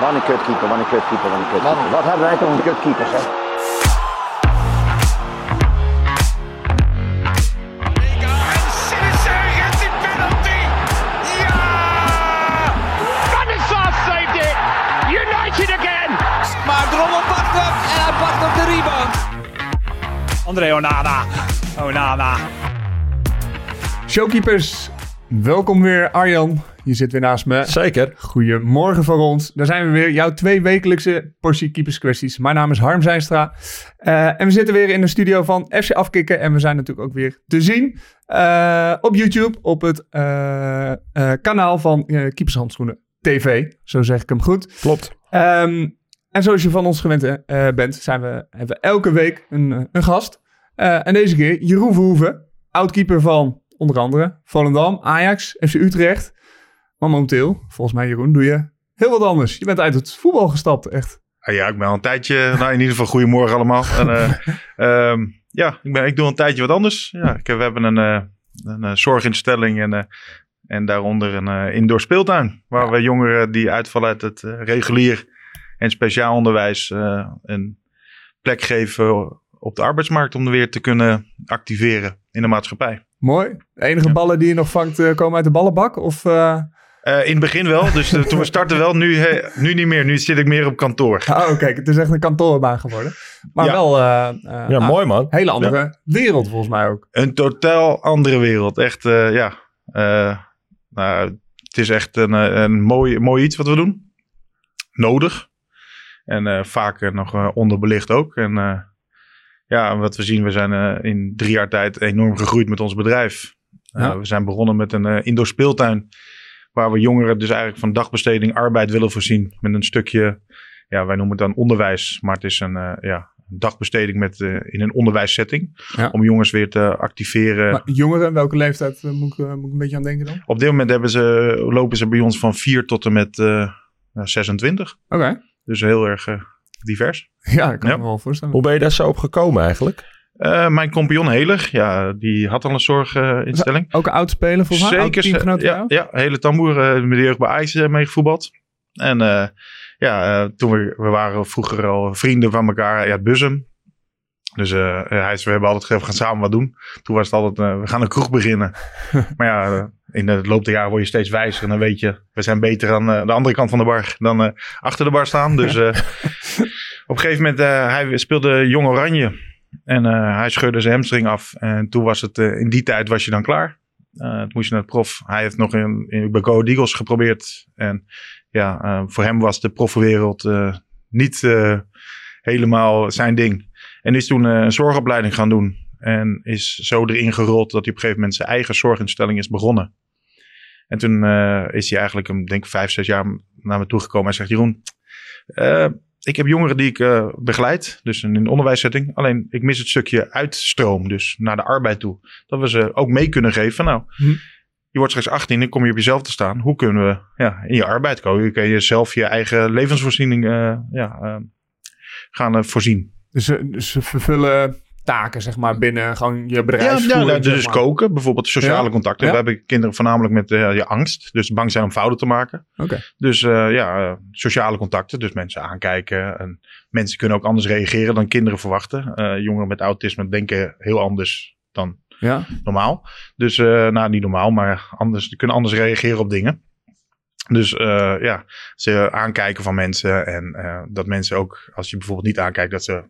Wat een kutkeeper, wat een kutkeeper, wat een kutkeeper. Wat hebben wij toch een kutkeeper, gets the penalty. Ja! Stanislav saved it. United again. Maar Drommel pakt hem en hij pakt op de rebound. André Onana. Onana. Showkeepers, welkom weer Arjan. Je zit weer naast me. Zeker. Goedemorgen van ons. Daar zijn we weer. Jouw twee wekelijkse portie keeperskwesties. Mijn naam is Harm Zijnstra. Eh, en we zitten weer in de studio van FC Afkikken. En we zijn natuurlijk ook weer te zien eh, op YouTube. Op het eh, kanaal van Keepershandschoenen TV. Zo zeg ik hem goed. Klopt. Ehm, en zoals je van ons gewend bent, zijn we, hebben we elke week een, een gast. En deze keer Jeroen Verhoeven, oudkeeper van onder andere Volendam, Ajax, FC Utrecht. Maar momenteel, volgens mij Jeroen, doe je heel wat anders. Je bent uit het voetbal gestapt, echt. Ah, Ja, ik ben al een tijdje. Nou, in ieder geval goedemorgen allemaal. En, eh, ehm, ja, ik, ben, ik doe een tijdje wat anders. Ja, ik, heb- we hebben een, eh, een eh, zorginstelling en, en daaronder een indoor speeltuin. Waar we jongeren die uitvallen uit het regulier en speciaal onderwijs een plek geven op de arbeidsmarkt om er weer te kunnen activeren in de maatschappij. Mooi. De enige Ja. ballen die je nog vangt eh, komen uit de ballenbak? Of, eh, Eh, in het begin wel, dus toen we startten wel. Nu, nu niet meer. Nu zit ik meer op kantoor. Oh, kijk, het is echt een kantoorbaan geworden. Maar Ja. wel eh eh, Ja, ah, mooi man. hele andere wereld volgens mij ook. Een totaal andere wereld. Echt, eh, ja. Eh, nou, het is echt een, een mooi, mooi iets wat we doen. Nodig. En eh, vaak nog eh, onderbelicht ook. En eh, ja, wat we zien, we zijn eh, in drie jaar tijd enorm gegroeid met ons bedrijf. Eh, Ja. We zijn begonnen met een eh, indoor speeltuin. Waar we jongeren dus eigenlijk van dagbesteding arbeid willen voorzien. Met een stukje, ja, wij noemen het dan onderwijs. Maar het is een, ja, een dagbesteding met, in een onderwijssetting. Ja. Om jongens weer te activeren. Maar jongeren, welke leeftijd moet, ik, moet ik een beetje aan denken dan? Op dit moment hebben ze, lopen ze bij ons van 4 tot en met eh, nou, 26. Oké. Dus heel erg divers. Ja, ik kan Ja. me wel voorstellen. Hoe ben je daar zo op gekomen eigenlijk? Eh, mijn compagnon Heler, ja, die had al een zorginstelling. Ook een oud speler volgens mij? Oud Zeker. van ja, ja, hele tamboer uh, met de jeugd bij Ajax uh, mee gevoetbald. En uh, ja, uh, toen we, we waren vroeger al vrienden van elkaar. Ja, het Bussum. Dus uh, hij is, we hebben altijd gezegd, we gaan samen wat doen. Toen was het altijd, uh, we gaan een kroeg beginnen. maar ja, in de loop der jaren word je steeds wijzer. En dan weet je, we zijn beter aan de andere kant van de bar dan achter de bar staan. Dus op een gegeven moment, hij speelde Jong Oranje. En hij scheurde zijn hamstring af. En toen was het, in die tijd was je dan klaar. Toen moest je naar het prof. Hij heeft nog in, in bij Go Eagles geprobeerd. En ja, voor hem was de profwereld niet helemaal zijn ding. En is toen uh, een zorgopleiding gaan doen. En is zo erin gerold dat hij op een gegeven moment zijn eigen zorginstelling is begonnen. En toen uh, is hij eigenlijk, ik denk vijf, zes jaar naar me toegekomen. En zegt Jeroen, uh, ik heb jongeren die ik uh, begeleid, dus in een onderwijssetting. Alleen ik mis het stukje uitstroom, dus naar de arbeid toe. Dat we ze ook mee kunnen geven van nou, hm. je wordt straks 18 en kom je op jezelf te staan. Hoe kunnen we ja, in je arbeid komen? Hoe kun je zelf je eigen levensvoorziening ja, gaan voorzien? Dus, dus ze vervullen taken, zeg maar, binnen gewoon je bedrijf. Ja, ja dus maar. koken, bijvoorbeeld sociale ja. contacten. Ja. We hebben kinderen voornamelijk met uh, je angst, dus bang zijn om fouten te maken. Okay. Dus uh, ja, sociale contacten, dus mensen aankijken. En mensen kunnen ook anders reageren dan kinderen verwachten. Uh, jongeren met autisme denken heel anders dan ja. normaal. Dus, nou niet normaal, maar anders, die kunnen anders reageren op dingen. Dus uh, ja, ze aankijken van mensen en uh, dat mensen ook, als je bijvoorbeeld niet aankijkt, dat ze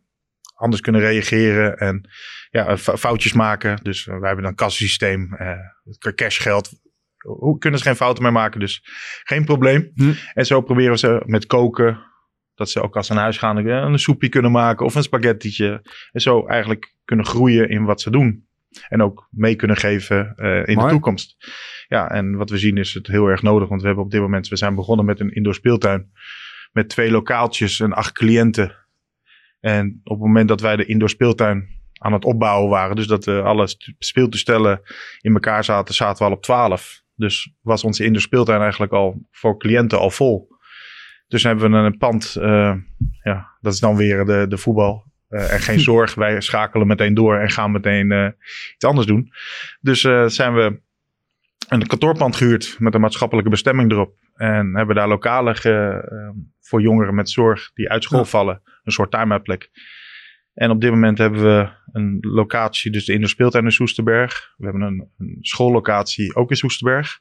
anders kunnen reageren en ja, foutjes maken. Dus uh, wij hebben dan een kassensysteem, cashgeld. Hoe kunnen ze geen fouten meer maken? Dus geen probleem. Hm. En zo proberen we ze met koken, dat ze ook als ze naar huis gaan een soepje kunnen maken of een spaghettietje. En zo eigenlijk kunnen groeien in wat ze doen. En ook mee kunnen geven uh, in Mooi. de toekomst. Ja, en wat we zien is het heel erg nodig. Want we hebben op dit moment, we zijn begonnen met een indoor speeltuin. Met twee lokaaltjes en acht cliënten. En op het moment dat wij de indoor speeltuin aan het opbouwen waren. Dus dat uh, alle speeltoestellen in elkaar zaten, zaten we al op 12. Dus was onze indoor speeltuin eigenlijk al voor cliënten al vol. Dus hebben we een pand, uh, ja, dat is dan weer de, de voetbal. Uh, en geen zorg, wij schakelen meteen door en gaan meteen uh, iets anders doen. Dus zijn we een kantoorpand gehuurd met een maatschappelijke bestemming erop. En hebben daar lokalen ge- ehm, voor jongeren met zorg die uit school Ja. vallen. Een soort time-out plek. En op dit moment hebben we een locatie, dus de Inderspeeltuin in Soesterberg. We hebben een, een schoollocatie ook in Soesterberg.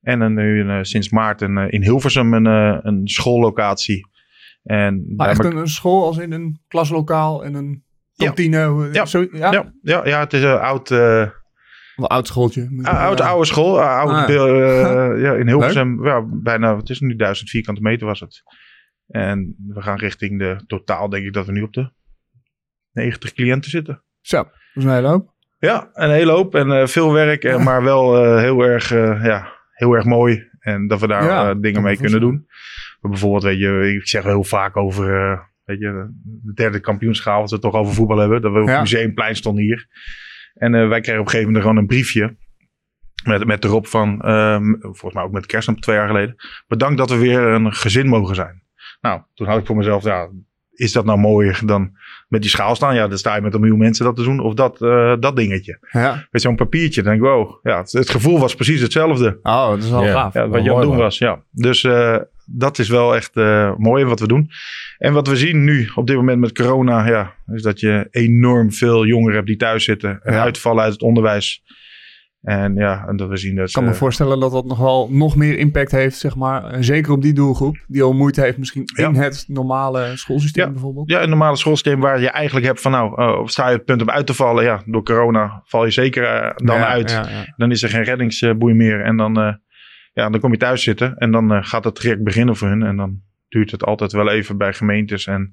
En een, nu een, eh, sinds maart een, eh, in Hilversum een, eh, een schoollocatie. En Maar echt ik- een, school als in een klaslokaal en een kantine. Ja. Zo, ja? ja, ja, ja, het is een oud, oud schooltje. Ah, oude, oude school, ah, oude Ah. eh, ja, in Hilversum. Ja, bijna, het is nu 1000 vierkante meter was het. En we gaan richting de totaal, denk ik dat we nu op de 90 cliënten zitten. Zo, dat is een hele hoop. Ja, een hele hoop en eh, veel werk, en, maar wel eh, heel, erg, eh, ja, heel erg mooi. En dat we daar Ja, eh, dingen me mee kunnen doen. Maar bijvoorbeeld, weet je, ik zeg heel vaak over, eh, weet je, de derde kampioenschaal, als we het toch over voetbal hebben. Dat we op Ja. het museumplein stonden hier. En eh, wij kregen op een gegeven moment gewoon een briefje. Met, met erop van, ehm, volgens mij ook met kerst twee jaar geleden. Bedankt dat we weer een gezin mogen zijn. Nou, toen had ik voor mezelf, ja, is dat nou mooier dan met die schaal staan? Ja, dan sta je met een miljoen mensen dat te doen. Of dat, eh, dat dingetje. Ja. Met zo'n papiertje. Dan denk ik, wow, ja, het, het gevoel was precies hetzelfde. Oh, dat is wel Ja. gaaf. Ja, wat je aan het doen was, ja. Dus eh, dat is wel echt eh, mooi wat we doen. En wat we zien nu op dit moment met corona, ja, is dat je enorm veel jongeren hebt die thuis zitten. En Ja. uitvallen uit het onderwijs. En ja, en dat we zien dat Ik kan me ze- voorstellen dat dat nog wel nog meer impact heeft, zeg maar. Zeker op die doelgroep, die al moeite heeft misschien Ja. in het normale schoolsysteem Ja. bijvoorbeeld. Ja, een normale schoolsysteem waar je eigenlijk hebt van nou, eh, sta je op het punt om uit te vallen. Ja, door corona val je zeker eh, dan Ja, uit. Dan is er geen reddingsboei meer. En dan, eh, ja, dan kom je thuis zitten. En dan eh, gaat het traject beginnen voor hun. En dan duurt het altijd wel even bij gemeentes. En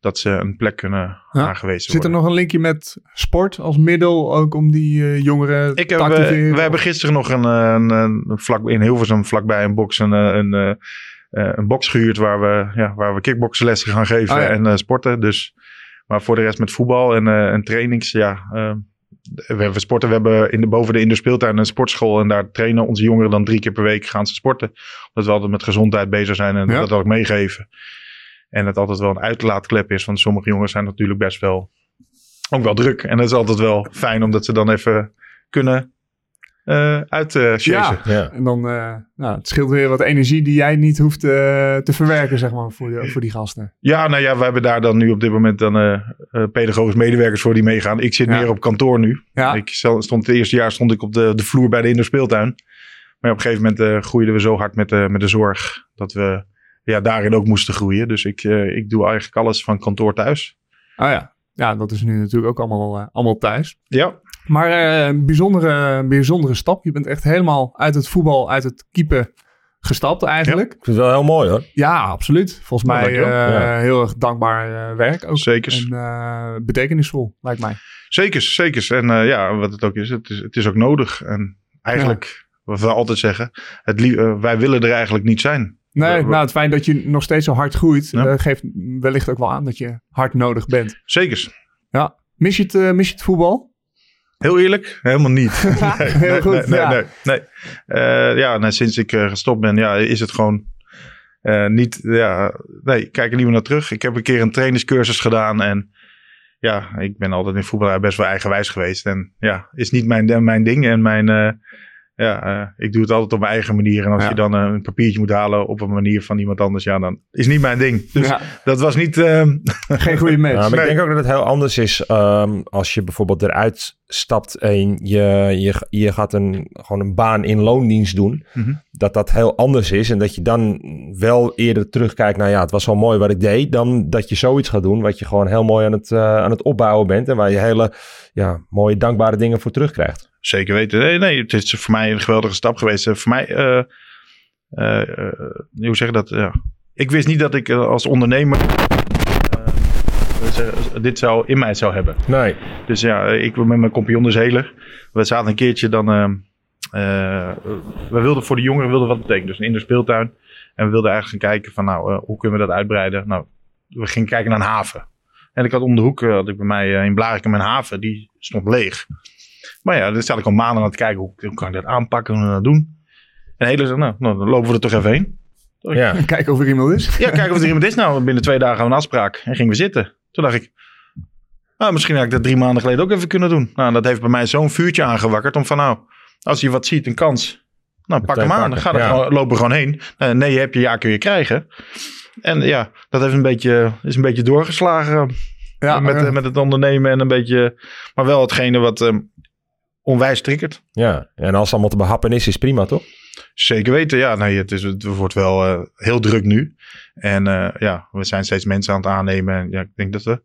dat ze een plek kunnen Ja. aangewezen Zit er worden. nog een linkje met sport als middel, ook om die eh, jongeren Ik te heb, activeren? we, we hebben gisteren nog een, eh, een, een vlak, in Hilversum vlakbij een box een, eh, een, eh, eh, een box gehuurd waar we, ja, waar we kickboxlessen gaan geven Oh ja. en eh, sporten. Dus, maar voor de rest met voetbal en, eh, en trainings, ja. eh, we hebben sporten, we hebben in de, boven de in de speeltuin een sportschool en daar trainen onze jongeren dan drie keer per week gaan ze sporten. Omdat we altijd met gezondheid bezig zijn en Ja. dat ook meegeven. En het altijd wel een uitlaatklep is, want sommige jongens zijn natuurlijk best wel ook wel druk. En dat is altijd wel fijn omdat ze dan even kunnen eh uit eh Ja. Ja. En dan, eh, nou, het scheelt weer wat energie die jij niet hoeft eh, te verwerken, zeg maar, voor, die- voor die gasten. Ja, nou ja, we hebben daar dan nu op dit moment dan eh eh, pedagogisch medewerkers voor die meegaan. Ik zit Ja. meer op kantoor nu. Ja, Ik stond het eerste jaar stond ik op de, de vloer bij de indoor-speeltuin. Maar op een gegeven moment eh, groeiden we zo hard met de, met de zorg dat we ja, daarin ook moesten groeien. Dus ik, eh, ik doe eigenlijk alles van kantoor thuis. oh ja. Ja, dat is nu natuurlijk ook allemaal, allemaal thuis. Ja, Maar eh, een bijzondere, bijzondere stap. Je bent echt helemaal uit het voetbal, uit het keeper gestapt eigenlijk. Ik vind het wel heel mooi hoor. Ja, absoluut. Volgens mij eh, Ja. heel erg dankbaar eh, werk ook. Zeker. En betekenisvol, lijkt mij. zeker, zeker. En ja, wat het ook is het, is, het is ook nodig. En eigenlijk, wat we altijd zeggen, het, wij willen er eigenlijk niet zijn. Nee, nou, het feit dat je nog steeds zo hard groeit, Ja. geeft wellicht ook wel aan dat je hard nodig bent. Zeker. Ja. Mis je het, mis je het voetbal? Heel eerlijk, helemaal niet. Nee, Heel nee, goed, Nee, nee, ja. nee, nee. Eh, ja, nou, sinds ik eh, gestopt ben, ja, is het gewoon eh, niet. Ja, nee, ik kijk er niet meer naar terug. Ik heb een keer een trainingscursus gedaan en ja, ik ben altijd in voetbal best wel eigenwijs geweest. En ja, is niet mijn, mijn ding. En mijn, ja, eh, ik doe het altijd op mijn eigen manier. En als Ja. je dan eh, een papiertje moet halen op een manier van iemand anders, ja, dan is niet mijn ding. Dus Ja, dat was niet. ehm, geen goede match. Ja, maar Nee. ik denk ook dat het heel anders is ehm, als je bijvoorbeeld eruit stapt en je, je, je gaat een, gewoon een baan in loondienst doen. Mhm. Dat dat heel anders is en dat je dan wel eerder terugkijkt naar ja, het was wel mooi wat ik deed. Dan dat je zoiets gaat doen wat je gewoon heel mooi aan het, eh, aan het opbouwen bent. En waar je hele ja, mooie dankbare dingen voor terugkrijgt. Zeker weten. Nee, nee, het is voor mij een geweldige stap geweest. Eh, Voor mij, eh, eh, hoe zeg je dat? Ja. Ik wist niet dat ik als ondernemer dit zou in mij zou hebben. Nee. Dus ja, ik met mijn compagnon Zeler. We zaten een keertje dan. we wilden voor de jongeren wilden wat betekenen. Dus in de speeltuin. En we wilden eigenlijk gaan kijken van nou, hoe kunnen we dat uitbreiden? Nou, we gingen kijken naar een haven. En ik had om de hoek, had ik bij mij in Blarikum een haven, die stond leeg. Maar ja, daar zat ik al maanden aan te kijken, hoe, hoe kan ik dat aanpakken, hoe kan dat doen? En hele zei, nou, nou, dan lopen we er toch even heen. Ja. Kijken of er iemand is. Ja, kijken of er iemand is. Nou, binnen twee dagen hadden we een afspraak en gingen we zitten. Toen dacht ik, nou, misschien had ik dat drie maanden geleden ook even kunnen doen. Nou, dat heeft bij mij zo'n vuurtje aangewakkerd om van nou, Als je wat ziet, een kans. Nou, pak hem aan. pakken, Ga er ja. gewoon, gewoon heen. Eh, nee, heb je, ja, kun je krijgen. En ja, dat heeft een beetje, is een beetje doorgeslagen Ja, met, met het ondernemen. En een beetje, maar wel hetgene wat eh, onwijs triggert. Ja, en als het allemaal te behappen is, is prima, toch? Zeker weten, ja. Nee, het, is, het wordt wel eh, heel druk nu. En eh, ja, we zijn steeds mensen aan het aannemen. En ja, ik denk dat we...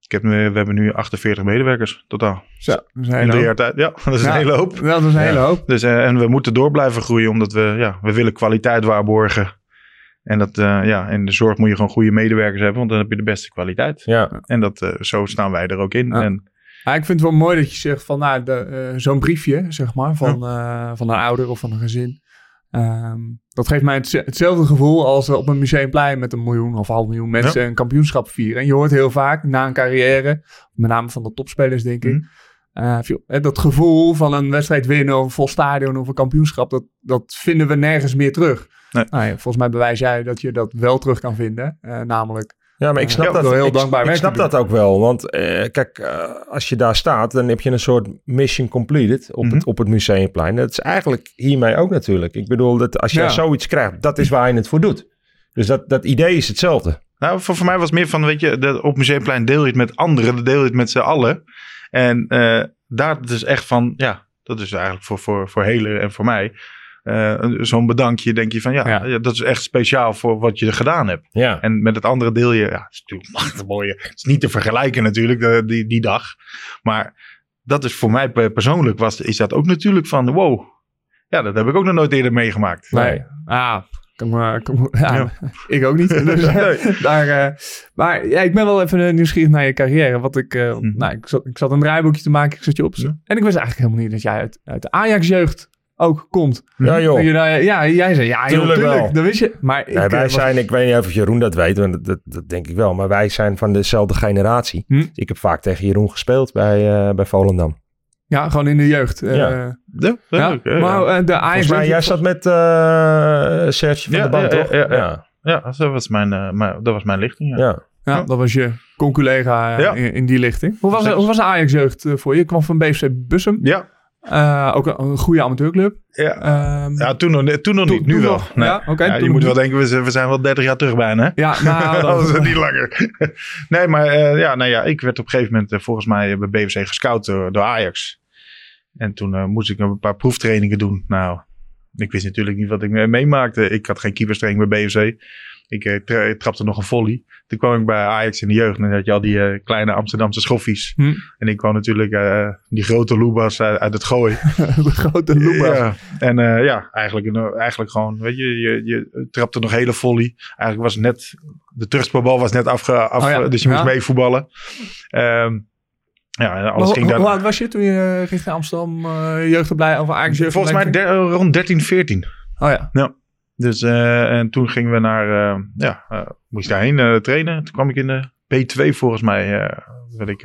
Ik heb, nu- we hebben nu 48 medewerkers totaal. zo, dat is een In hele hoop. jaar tijd. Ja, dat is Ja. een hele hoop. Ja, dat is een hele hoop. Dus, eh, en we moeten door blijven groeien, omdat we, ja, we willen kwaliteit waarborgen. En dat, eh, ja, in de zorg moet je gewoon goede medewerkers hebben, want dan heb je de beste kwaliteit. Ja, En dat, eh, zo staan wij er ook in. Ja. En, Ja, ik vind het wel mooi dat je zegt van nou, de, eh, zo'n briefje, zeg maar, van, eh, van een ouder of van een gezin. Ehm, dat geeft mij het, hetzelfde gevoel als we op een museumplein met een miljoen of half miljoen mensen een kampioenschap vieren. En je hoort heel vaak na een carrière, met name van de topspelers denk ik, Mhm. eh, eh, dat gevoel van een wedstrijd winnen of een vol stadion of een kampioenschap, dat, dat vinden we nergens meer terug. Nee. Nou ja, volgens mij bewijs jij dat je dat wel terug kan vinden. eh, namelijk, ja maar ik snap, ja, dat, heel ik, dankbaar ik snap dat ook wel. Want eh, kijk, eh, als je daar staat, dan heb je een soort mission completed op, Mhm. het, op het museumplein. Dat is eigenlijk hiermee ook natuurlijk. Ik bedoel, dat als je Ja. zoiets krijgt, dat is waar je het voor doet. Dus dat, dat idee is hetzelfde. nou, voor, voor mij was het meer van, weet je, de, op Museumplein deel je het met anderen, dan deel je het met z'n allen. En eh, daar is echt van, ja, dat is eigenlijk voor, voor, voor Heler en voor mij. Eh, Zo'n bedankje, denk je van, ja, Ja. ja, dat is echt speciaal voor wat je gedaan hebt. Ja, En met het andere deel je, ja, het is natuurlijk machtig mooie. Het is niet te vergelijken natuurlijk, de, die, die dag. Maar dat is voor mij pe- persoonlijk, was, is dat ook natuurlijk van, wow. Ja, dat heb ik ook nog nooit eerder meegemaakt. Nee. Ah, ja, Ja. ik ook niet. Dus, eh, Nee. daar, eh, maar ja, ik ben wel even nieuwsgierig naar je carrière. Wat ik, eh, Mhm. nou, ik, zat, ik zat een draaiboekje te maken, ik zat je op. Ja. En ik wist eigenlijk helemaal niet dat jij uit, uit de Ajax-jeugd ook komt. ja joh. Je, nou, ja, jij zei ja, heel Tuurlijk tuurlijk. wel. Dat wist je. Maar ik, Nee, eh, wij was- zijn, ik weet niet of Jeroen dat weet, want dat, dat, dat denk ik wel. Maar wij zijn van dezelfde generatie. Hm? Ik heb vaak tegen Jeroen gespeeld bij, eh, bij Volendam. ja, gewoon in de jeugd. eh, Ja. ja, Ja, ja, maar de Ajax. mij, jij zat met eh Serge van Ja, de Band, ja, toch? ja, ja. ja. Ja, dat was mijn, eh, mijn- dat was mijn lichting. Ja. ja. Ja, dat was je conculega Ja. in, in die lichting. Hoe was, hoe was de Ajax-jeugd voor je? Je kwam van BFC Bussum. Ja, Eh, ook een, een goede amateurclub. ja. Ehm, ja toen, nog, niet- toen nog Toen- niet, nu toen wel. nog. Nee. Ja, oké, Ja, toen je moet wel denken, we zijn, we zijn wel 30 jaar terug bijna. Hè? Ja, nou, dat is niet langer. nee, maar eh, ja, nou ja, ik werd op een gegeven moment eh, volgens mij bij BVC gescout door, door Ajax. En toen moest ik een paar proeftrainingen doen. Nou, ik wist natuurlijk niet wat ik me- meemaakte. Ik had geen keeperstraining bij BVC. Ik eh, tra- trapte nog een volley. Toen kwam ik bij Ajax in de jeugd. En dan had je al die eh, kleine Amsterdamse schoffies. Hm. En ik kwam natuurlijk eh, die grote loebas uit, uit het gooi. de grote loepas. Ja. En ja, eigenlijk, een- eigenlijk gewoon, weet je, je, je trapte nog hele volley. Eigenlijk was het net, de terugspeelbal was net afge, af, Oh ja, dus je moest ja. meevoetballen. Ehm ja, en alles hoe, ging hoe daar. oud was je toen je richting Amsterdam uh, jeugdopleiding of Ajax jeugd? Volgens mij rond 13, 14. Oh ja. Dus eh, en toen gingen we naar, eh, ja, eh, moest daarheen trainen. Toen kwam ik in de P2 volgens mij. werd ik,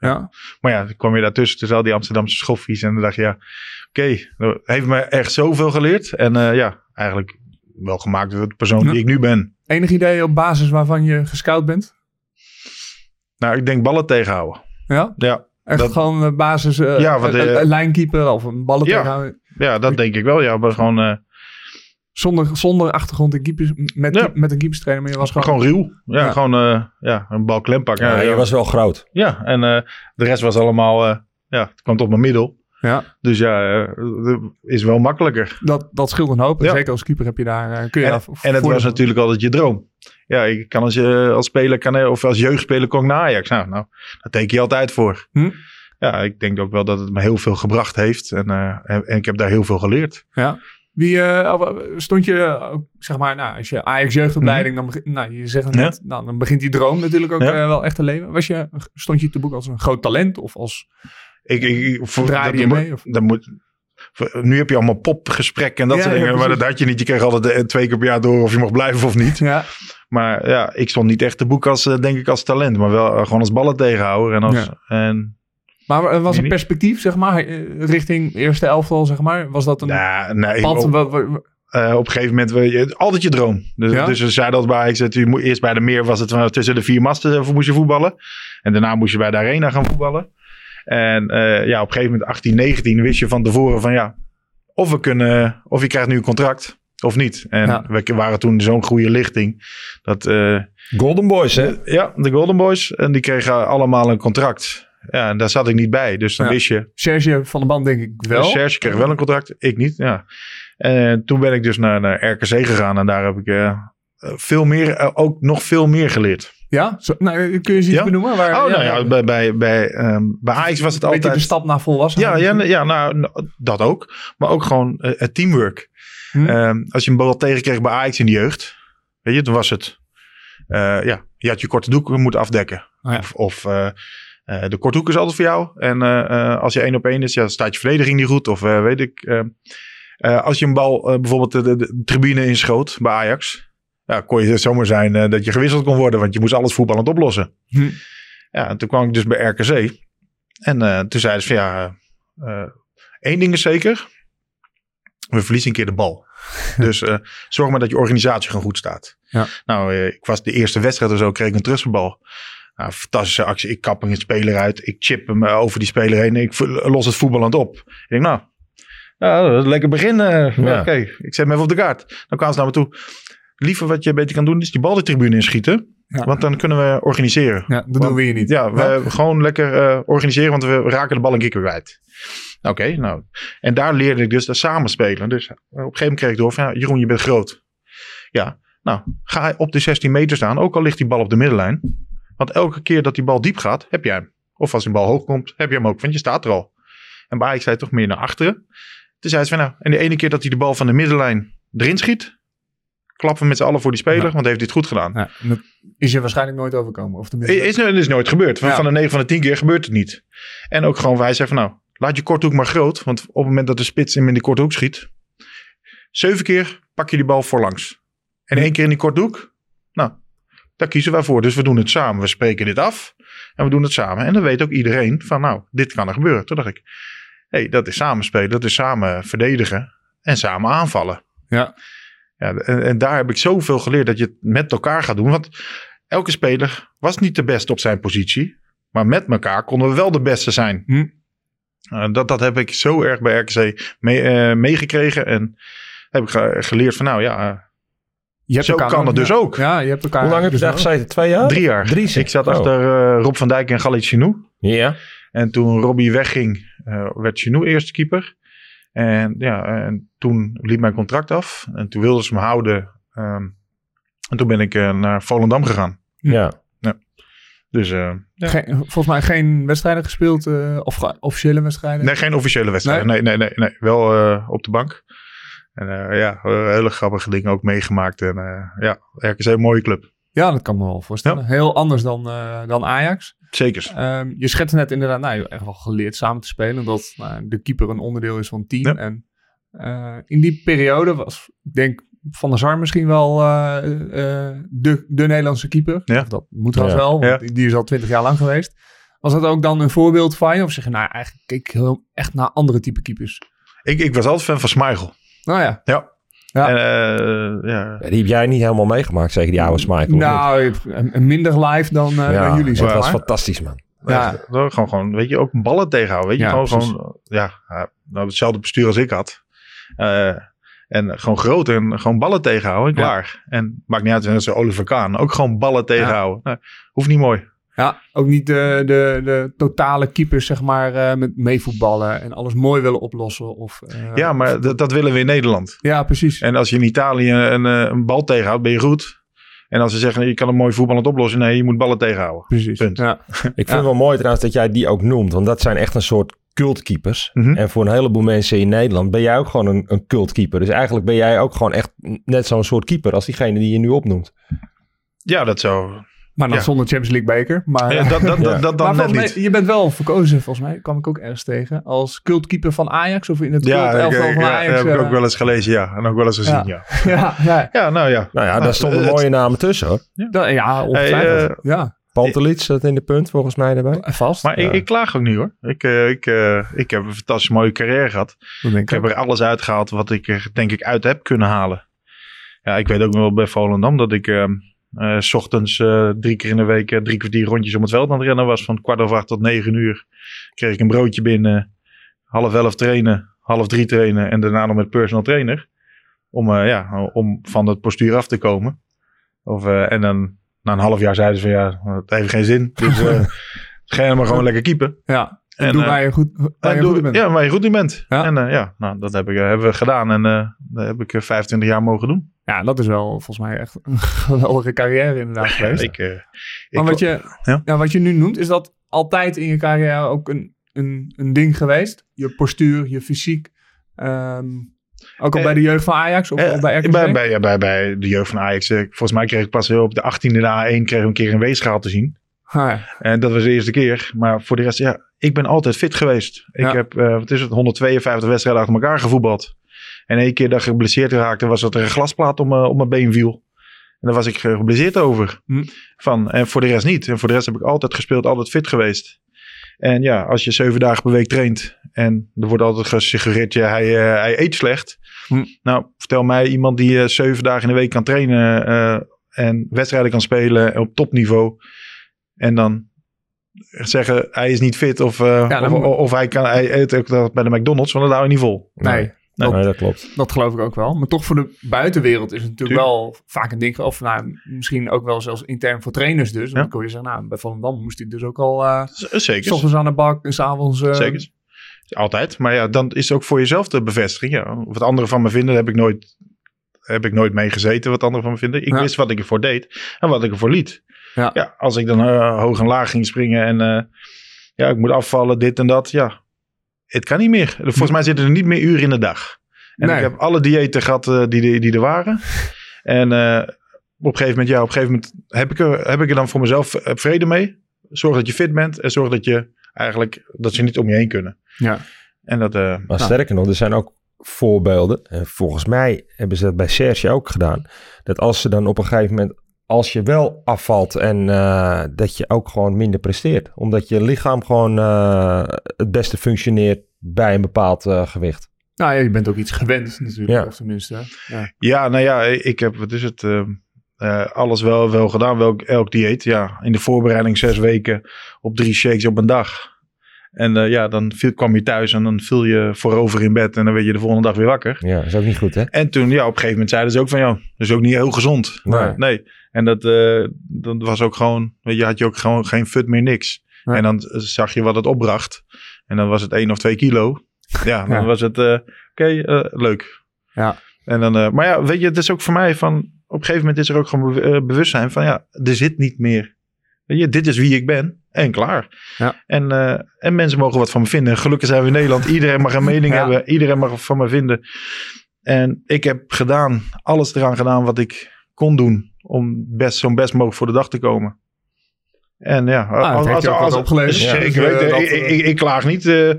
ja. Maar ja, dan kwam je daartussen tussen al die Amsterdamse schoffies. En dan dacht je, ja, oké, dat heeft me echt zoveel geleerd. En ja, eigenlijk wel gemaakt door de persoon Ja. die ik nu ben. Enig idee op basis waarvan je gescout bent? Nou, ik denk ballen tegenhouden. Ja? Ja, Echt Dat- gewoon basis uh, Ja, want, een, een lijnkeeper of een ballen Ja. tegenhouden. ja dat denk ik wel. Ja, maar gewoon, Zonder, zonder achtergrond in keepers, met, Ja. met een keeperstrainer. Maar je was gewoon... gewoon ruw. Ja, Ja. gewoon eh, ja, een bal klem pakken. Ja, Ja, je was wel groot. ja, en eh, de rest was allemaal, eh, ja, het kwam tot mijn middel. Ja, Dus ja, dat is wel makkelijker. dat, dat scheelt een hoop. En. Zeker als keeper heb je daar... eh, kun je En, daar en het was natuurlijk altijd je droom. Ja, ik kan als, je, als speler kan, of als jeugdspeler kon ik naar Ajax. Nou, nou, daar teken je altijd voor. Hm? Ja, ik denk ook wel dat het me heel veel gebracht heeft. En, eh, en, en ik heb daar heel veel geleerd. Ja. Wie eh, of, eh, stond je, eh, zeg maar, nou, als je Ajax jeugdopleiding, dan, nou, je zegt Mhm. Ja. net, nou, dan begint die droom natuurlijk ook Ja. eh, wel echt te leven. Was je, stond je te boek als een groot talent of als Ik, ik, voor, draaide dat- je mee? moet- Of? dat moet, voor- nu heb je allemaal popgesprekken en dat Ja, soort ja, dingen. maar dat had je niet. Je kreeg altijd twee keer per jaar door of je mocht blijven of niet. Ja, Maar ja, ik stond niet echt te boek als, denk ik, als talent. Maar wel gewoon als ballen tegenhouden. En als, en, maar er was Nee, een perspectief, zeg maar, eh, richting eerste elftal, zeg maar. Was dat een ja, nee, pad? op, eh, op een gegeven moment, je, altijd je droom. Dus, Ja? dus ze zeiden altijd bij dat je moet, eerst bij de meer was het tussen de vier masten eh, moest je voetballen. En daarna moest je bij de arena gaan voetballen. En eh, ja, op een gegeven moment 18, 19 wist je van tevoren van ja, of we kunnen, of je krijgt nu een contract of niet. En Ja. we waren toen zo'n goede lichting dat eh, Golden Boys, hè? ja, de Golden Boys en die kregen allemaal een contract. Ja, en daar zat ik niet bij. Dus dan Ja. wist je, Serge van de Band denk ik wel. wel. Serge kreeg wel een contract, ik niet. Ja. En toen ben ik dus naar, naar RKC gegaan en daar heb ik eh, veel meer, eh, ook nog veel meer geleerd. Ja? Zo, nou, kun je eens iets Ja? benoemen? Waar, Oh, nou ja, bij, bij, bij, ehm, bij Ajax was het een beetje altijd... de stap naar Ja, volwassenheid. ja, ja nou, dat ook. Maar ook gewoon eh, het teamwork. Hm. Ehm, als je een bal tegenkreeg bij Ajax in de jeugd, weet je, toen was het, ja, je had je korte doek moeten afdekken. Oh ja. Of, of eh, de korte hoek is altijd voor jou. En eh, eh, als je één op één is, ja, staat je verdediging niet goed. Of weet ik. als je een bal bijvoorbeeld de, de, de tribune inschoot bij Ajax, ja, kon je zomaar zijn dat je gewisseld kon worden, want je moest alles voetballend oplossen. Hm. Ja, en toen kwam ik dus bij RKC. En toen zeiden ze van ja, één ding is zeker. We verliezen een keer de bal. dus zorg maar dat je organisatie gewoon goed staat. Ja. Nou, ik was de eerste wedstrijd of zo, kreeg ik een terugspelbal. Nou, fantastische actie. Ik kap een speler uit. Ik chip hem eh, over die speler heen. Ik los het voetballend op. Ik denk, nou, nou lekker begin. eh. Ja. Oké, ik zet hem even op de kaart. Dan kwamen ze naar me toe. Liever wat je beter kan doen, is die bal de tribune inschieten. Ja. Want dan kunnen we organiseren. Ja, dat doen we hier niet. Ja, we gewoon lekker eh, organiseren, want we raken de bal een keer kwijt. Oké, nou. En daar leerde ik dus dat samenspelen. Dus op een gegeven moment kreeg ik door van, Jeroen, je bent groot. Ja, nou, ga op de 16 meter staan, ook al ligt die bal op de middenlijn. Want elke keer dat die bal diep gaat, heb jij hem. Of als die bal hoog komt, heb je hem ook, want je staat er al. En bij Ajax zei toch meer naar achteren. Toen zei ze van, nou, en de ene keer dat hij de bal van de middenlijn erin schiet, klappen we met z'n allen voor die speler, Ja. want hij heeft dit goed gedaan. Ja, is je waarschijnlijk nooit overkomen. Of tenminste, Is, is, is nooit gebeurd. Van, Ja. van de 9 van de 10 keer gebeurt het niet. En ook gewoon wij zeggen van nou, laat je korte hoek maar groot. Want op het moment dat de spits hem in die korte hoek schiet. Zeven keer pak je die bal voorlangs. En één keer in die korte hoek. Nou, daar kiezen wij voor. Dus we doen het samen. We spreken dit af. En we doen het samen. En dan weet ook iedereen van nou, dit kan er gebeuren. Toen dacht ik, hé, hey, dat is samenspelen. Dat is samen verdedigen. En samen aanvallen. Ja. Ja, en, en daar heb ik zoveel geleerd dat je het met elkaar gaat doen. Want elke speler was niet de beste op zijn positie. Maar met elkaar konden we wel de beste zijn. Hm. Uh, dat, dat heb ik zo erg bij RKC eh, meegekregen. En heb ik ge- geleerd van nou ja, eh, je hebt zo elkaar kan het dus ja. ook. Ja, je hebt elkaar Hoe lang heb je dus daar gezeten? Twee jaar? drie jaar. Drie, ik zat Oh. achter eh, Rob van Dijk en Galit Chinou. Ja. En toen Robbie wegging, eh, werd Chinou eerste keeper. En ja, en toen liep mijn contract af. En toen wilden ze me houden. ehm, en toen ben ik eh, naar Volendam gegaan. Ja. Dus eh, ja. Geen- volgens mij geen wedstrijden gespeeld. eh, of officiële wedstrijden. Nee, geen officiële wedstrijd. Nee, nee, nee, nee. Wel eh, op de bank. En eh, ja, hele grappige dingen ook meegemaakt. En eh, ja, RKC een mooie club. Ja, dat kan me wel voorstellen. Heel anders dan, eh, dan Ajax. Zeker. Ehm, je schetst net inderdaad, nou, je hebt echt wel geleerd samen te spelen. Dat nou, de keeper een onderdeel is van het team. Ja. En eh, in die periode was, ik denk, Van der Sar misschien wel eh, eh, de, de Nederlandse keeper. Ja. Of dat moet wel Ja. wel, want die is al twintig jaar lang geweest. Was dat ook dan een voorbeeld van je? Of zeg je, nou, eigenlijk keek ik heel, echt naar andere type keepers? Ik, ik was altijd fan van Smeichel. Nou ja. Ja. Ja. En, eh, ja. Die heb jij niet helemaal meegemaakt, zeker die oude Smike. Nou, minder live dan, eh, ja, dan jullie, zeg dat was fantastisch, man. Ja. Gewoon, gewoon, weet je, ook ballen tegenhouden. Weet je, Ja, gewoon, gewoon, ja, nou, hetzelfde bestuur als ik had. Eh, en gewoon groot en gewoon ballen tegenhouden, en Ja. klaar. En maakt niet uit, zoals Oliver Kaan. Ook gewoon ballen tegenhouden. Nou, hoeft niet mooi. Ja, ook niet de, de, de totale keepers, zeg maar, eh, met meevoetballen en alles mooi willen oplossen. Of, eh, ja, maar dat, dat willen we in Nederland. Ja, precies. En als je in Italië een, eh, een bal tegenhoudt, ben je goed. En als ze zeggen, je kan een mooi voetballend oplossen. Nee, je moet ballen tegenhouden. precies. punt. Ja. Ik vind Ja. het wel mooi trouwens dat jij die ook noemt. Want dat zijn echt een soort cultkeepers. Mhm. En voor een heleboel mensen in Nederland ben jij ook gewoon een, een cultkeeper. Dus eigenlijk ben jij ook gewoon echt net zo'n soort keeper als diegene die je nu opnoemt. Ja, dat zo. Maar dan Ja. zonder Champions League beker. Maar, Ja, dat, dat, Ja. dat, dat dan maar net volgens niet. mij, je bent wel verkozen, volgens mij, kwam ik ook ergens tegen, als cultkeeper van Ajax of in het Ja, cult ik, elftal ik- van ja, Ajax. heb ik eh, ook wel eens gelezen, ja. En ook wel eens gezien, ja. ja, ja, Ja, nou ja. Nou ja, Nou, daar stonden het- mooie namen tussen hoor. ja, ja ongetwijfeld. Hey, ja, Pantelit zat in de punt volgens mij daarbij. vast. Maar Ja. ik, ik klaag ook niet hoor. Ik, eh, ik, eh, ik heb een fantastisch mooie carrière gehad. Ik heb er alles uitgehaald wat ik er denk ik uit heb kunnen halen. Ja, ik weet ook nog wel bij Volendam dat ik... eh, S ochtends eh, drie keer in de week eh, drie kwartier rondjes om het veld aan het rennen was. Van kwart over acht tot negen uur kreeg ik een broodje binnen. Half elf trainen, half drie trainen en daarna nog met personal trainer. Om, ja, om van het postuur af te komen. Of, en dan na een half jaar zeiden ze van ja, het heeft geen zin. Dus ga je maar gewoon lekker keepen. Ja, en En, doe eh, waar je goed, waar je doe- goed in bent. Ja, waar je goed in bent. Ja. En eh, ja, nou, dat heb ik, eh, hebben we gedaan. En dat heb ik eh, 25 jaar mogen doen. Ja, dat is wel volgens mij echt een geweldige carrière inderdaad geweest. Ik, maar wat je, Ja. ja. wat je nu noemt, is dat altijd in je carrière ook een, een, een ding geweest? Je postuur, je fysiek. ehm, ook al bij de jeugd van Ajax of, bij RKC? bij, bij, ja, bij, bij de jeugd van Ajax. volgens mij kreeg ik pas op de 18e na A1 kreeg ik een keer een weegschaal te zien. Ah, ja. En dat was de eerste keer. Maar voor de rest, ja, ik ben altijd fit geweest. Ik Ja. heb, eh, wat is het, 152 wedstrijden achter elkaar gevoetbald. En één keer dat ik geblesseerd raakte, was dat er een glasplaat om, mijn- om mijn been viel. En daar was ik geblesseerd over. Hm. Van, en voor de rest niet. En voor de rest heb ik altijd gespeeld, altijd fit geweest. En ja, als je zeven dagen per week traint en er wordt altijd gesuggereerd, ja, hij, eh, hij eet slecht. Hm. Nou, vertel mij iemand die eh, zeven dagen in de week kan trainen en wedstrijden kan spelen op topniveau. En dan zeggen hij is niet fit of, eh, Ja, dan of, moet- of hij, kan, hij eet ook dat bij de McDonald's, want dat hou je niet vol. Nee, Nee. Nee, dat klopt. dat geloof ik ook wel. Maar toch voor de buitenwereld is het natuurlijk Tuurlijk. wel vaak een ding. Of nou, misschien ook wel zelfs intern voor trainers dus. Want Ja. dan kon je zeggen, nou, bij Volendam moest hij dus ook al eh, s Zeker. ochtends aan de bak en s'avonds... eh Zeker. Altijd. Maar ja, dan is het ook voor jezelf de bevestiging. Ja, wat anderen van me vinden, heb ik nooit, heb ik nooit mee gezeten. Wat anderen van me vinden. Ik Ja. wist wat ik ervoor deed en wat ik ervoor liet. Ja. als ik dan eh, hoog en laag ging springen en eh, ja, ik moet afvallen, dit en dat. Ja, het kan niet meer. Volgens mij zitten er niet meer uren in de dag. En Nee. ik heb alle diëten gehad eh, die, die er waren. En eh, op een gegeven moment, ja, op een gegeven moment heb ik er, heb ik er dan voor mezelf vrede mee. Zorg dat je fit bent en zorg dat je eigenlijk, dat ze niet om je heen kunnen. Ja. En dat, eh, Maar Nou. sterker nog, er zijn ook voorbeelden. En volgens mij hebben ze dat bij Serge ook gedaan. Dat als ze dan op een gegeven moment, als je wel afvalt en eh, dat je ook gewoon minder presteert. Omdat je lichaam gewoon eh, het beste functioneert bij een bepaald eh, gewicht. Nou ja, je bent ook iets gewend natuurlijk. Ja. Of tenminste. Ja. ja, nou ja, ik heb, wat is het, eh, eh, alles wel, wel gedaan, welk, elk dieet. Ja, in de voorbereiding zes weken op drie shakes op een dag. En eh, ja, dan viel, kwam je thuis en dan viel je voorover in bed en dan werd je de volgende dag weer wakker. Ja, is ook niet goed hè? En toen, ja, op een gegeven moment zeiden ze ook van, ja, dat is ook niet heel gezond. Nee. Nee. En dat, eh, dat was ook gewoon, weet je, had je ook gewoon geen fut meer niks. En dan zag je wat het opbracht. En dan was het één of twee kilo. Ja, dan Ja. was het, eh, oké, eh, leuk. Ja. En dan, maar ja, weet je, het is ook voor mij van, op een gegeven moment is er ook gewoon be- bewustzijn van, ja, er zit niet meer. Weet je, dit is wie ik ben en klaar. Ja. En, en mensen mogen wat van me vinden. Gelukkig zijn we in Nederland. Iedereen mag een mening hebben. Iedereen mag van me vinden. En ik heb gedaan, alles eraan gedaan wat ik kon doen om best, zo'n best mogelijk voor de dag te komen. En ja, Ah, opgeleverd. Ja, weten. eh, dat, ik, eh, ik, ik klaag niet. eh,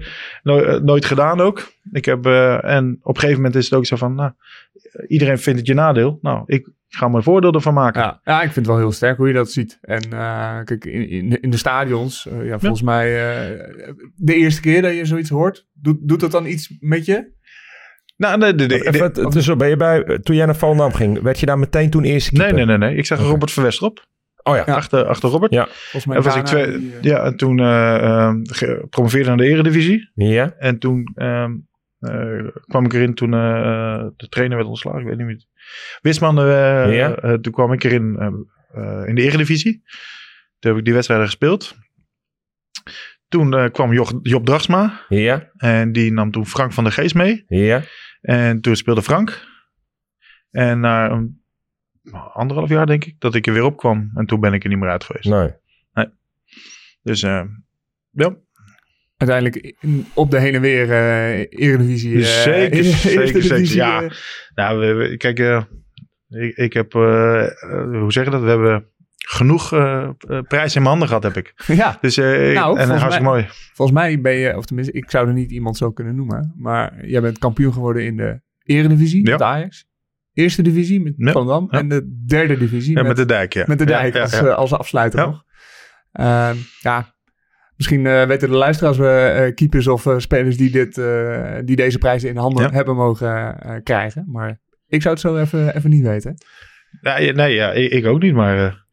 no- eh, nooit gedaan ook. Ik heb, eh, en op een gegeven moment is het ook zo van, nou, iedereen vindt het je nadeel. Nou, ik ga mijn voordeel ervan maken. Ja, ja, ik vind het wel heel sterk hoe je dat ziet. En eh, kijk, in, in, in de stadions, ja, volgens mij eh, de eerste keer dat je zoiets hoort, doet, doet dat dan iets met je? Nou, de, de, de- de- Even, het- dus ben je bij, toen jij naar Volendam ging, werd je daar meteen toen eerste nee, keeper? nee, nee, nee. Ik zag Robert Verwester op. Oh ja. Ja. Achter, achter Robert. Ja. Volgens mij En was ik twee, die, eh, ja, en toen eh, eh, gepromoveerde naar de eredivisie. Ja. En toen ehm, eh, kwam ik erin toen eh, de trainer werd ontslagen. Ik weet niet meer. Wisman, eh, Ja. toen kwam ik erin eh, eh, in de eredivisie. Toen heb ik die wedstrijden gespeeld. Toen eh, kwam Job, Job Dragsma. Ja. En die nam toen Frank van der Geest mee. Ja. En toen speelde Frank. En na een anderhalf jaar denk ik dat ik er weer op kwam. En toen ben ik er niet meer uit geweest. Nee. Dus eh ja, uiteindelijk in- op de heen en weer eh Eredivisie. eh, Zeker, zeker, zeker, ja. Nou, we, we- kijk, ik, ik heb, hoe zeg je dat? We hebben genoeg eh, prijs in mijn handen gehad, heb ik. ja, Dus, ik- Nou, en hartstikke mooi. volgens mij ben je, of tenminste, ik zou er niet iemand zo kunnen noemen. Maar jij bent kampioen geworden in de Eredivisie Ja. met Ajax. Eerste divisie met Ja, Volendam. ja. En de derde divisie met, met de dijk, ja. met de dijk als, als afsluiter nog. Ehm, ja, misschien weten de luisteraars we keepers of spelers die, dit, die deze prijzen in handen hebben mogen krijgen. Maar ik zou het zo even, even niet weten. Ja, nee, ja, ik, ik ook niet, maar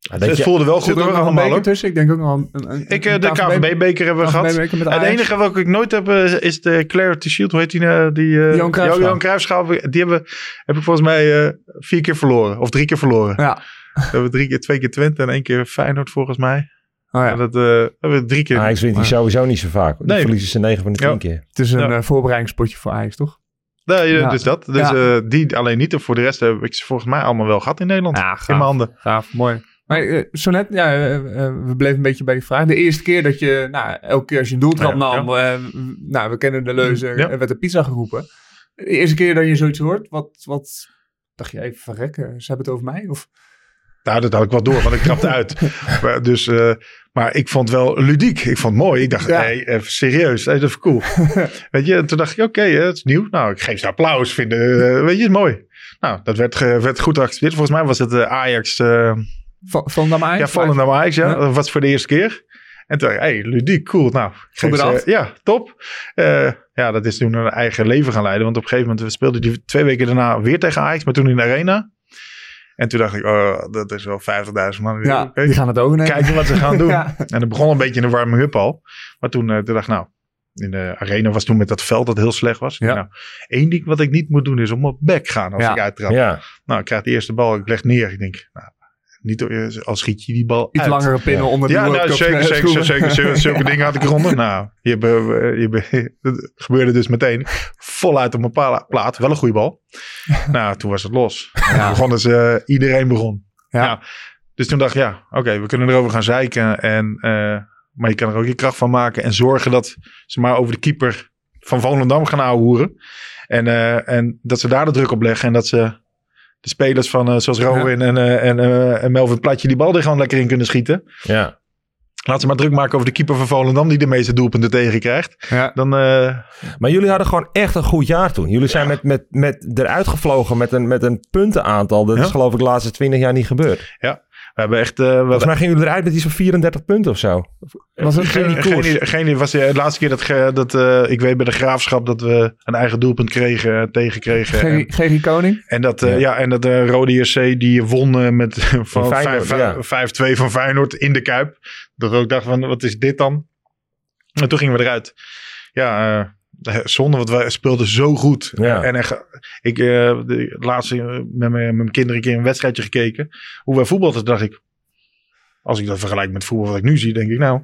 Ja, dat het je- voelde wel goed er hoor, nog een allemaal beker hoor. tussen? Ik denk ook nog een... een, een Ik, eh, een de KVB-beker hebben we gehad. Het enige welke ik nooit heb eh, is de Clarity Shield. Hoe heet die? eh, die eh, Johan Cruijffschaal. Johan Cruijffschaal. Die hebben, heb ik volgens mij eh, vier keer verloren. Of drie keer verloren. Ja. We hebben drie keer, twee keer Twente en één keer Feyenoord volgens mij. Oh ja. En dat eh, hebben we drie keer. Ajax wint die sowieso niet zo vaak. Die Nee. verliezen ze 9 van de 10 Ja. keer. Het is een Ja. eh, voorbereidingspotje voor Ajax, toch? Nee, Ja. dus dat. Dus Ja. eh, die alleen niet. En voor de rest heb ik ze volgens mij allemaal wel gehad in Nederland. Ja, in gaaf. mijn handen. Gaaf, mooi. Maar eh, zo net, ja, eh, eh, we bleven een beetje bij die vraag. De eerste keer dat je, nou, elke keer als je een doeltrap Ja, nam, eh, nou, we kennen de leuze, Ja. er werd er pizza geroepen. De eerste keer dat je zoiets hoort, wat, wat dacht je even, verrekken, ze hebben het over mij? Of? Nou, dat had ik wel door, want ik trapte uit. Maar, dus, eh, maar ik vond het wel ludiek. Ik vond het mooi. Ik dacht, Ja. hey, even serieus, dat is cool. weet je, en toen dacht ik, oké, het is nieuw. Nou, ik geef ze applaus. Vinden, eh, weet je, het is mooi. Nou, dat werd, werd goed geaccepteerd. Volgens mij was het eh, Ajax, eh Va- Van Dam Ajax? ja, vallen naar Ajax, ja. Dat was voor de eerste keer. En toen dacht ik, hey, ludiek, cool. Nou, Goed bedacht. ja, top. Eh, ja, dat is toen een eigen leven gaan leiden. Want op een gegeven moment we speelden die twee weken daarna weer tegen Ajax, maar toen in de arena. En toen dacht ik, oh, dat is wel 50.000 man. Ja, die gaan het overnemen. Kijken wat ze gaan doen. Ja. En het begon een beetje in de warming-up al. Maar toen, eh, toen dacht ik, nou, in de arena was toen met dat veld dat heel slecht was. Ja. Nou, één ding wat ik niet moet doen is om op back gaan als Ja. ik uittrap. Ja, Nou, ik krijg de eerste bal, ik leg neer. Ik denk, nou, niet eh, als schiet je die bal Iets uit. langere pinnen onder de Ja, nou, zeker, eh, zeker, zeker, zeker, zulke dingen had ik eronder. Nou, je, be- je, be- dat gebeurde dus meteen voluit op mijn plaat. Wel een goede bal. nou, toen was het los. En toen begon dus, eh, iedereen begon. Ja. Ja. Dus toen dacht ik, ja, oké, we kunnen erover gaan zeiken. En, eh, maar je kan er ook je kracht van maken. En zorgen dat ze maar over de keeper van Volendam gaan ouwehoeren. En, eh, en dat ze daar de druk op leggen. En dat ze de spelers van, eh, zoals Rowan en, eh, en, eh, en Melvin Platje die bal er gewoon lekker in kunnen schieten. ja. Laat ze maar druk maken over de keeper van Volendam die de meeste doelpunten tegen krijgt. Ja. Dan, Maar jullie hadden gewoon echt een goed jaar toen. Jullie zijn met, met, met eruit gevlogen met een, met een puntenaantal. Dat Ja. is geloof ik de laatste 20 jaar niet gebeurd. We hebben echt... eh, we Volgens mij gingen jullie eruit met iets van 34 punten of zo. Was het geen, geen geen, koers? idee- geen idee. was de laatste keer dat, dat eh, ik weet bij de graafschap dat we een eigen doelpunt kregen, eh, tegenkregen. Gerry Koning? en dat, eh, Ja. ja. en dat de Rode JC die won eh, met van Feyenoord, vijf- ja. 5-2 van Feyenoord in de Kuip. Dat we ook dachten van, wat is dit dan? En toen gingen we eruit. Ja, eh, zonde, want wij speelden zo goed. Ja. En echt, ik eh de laatste eh, met mijn, met mijn kinderen een keer een wedstrijdje gekeken. Hoe wij voetbalden, dacht ik. Als ik dat vergelijk met voetbal wat ik nu zie, denk ik nou,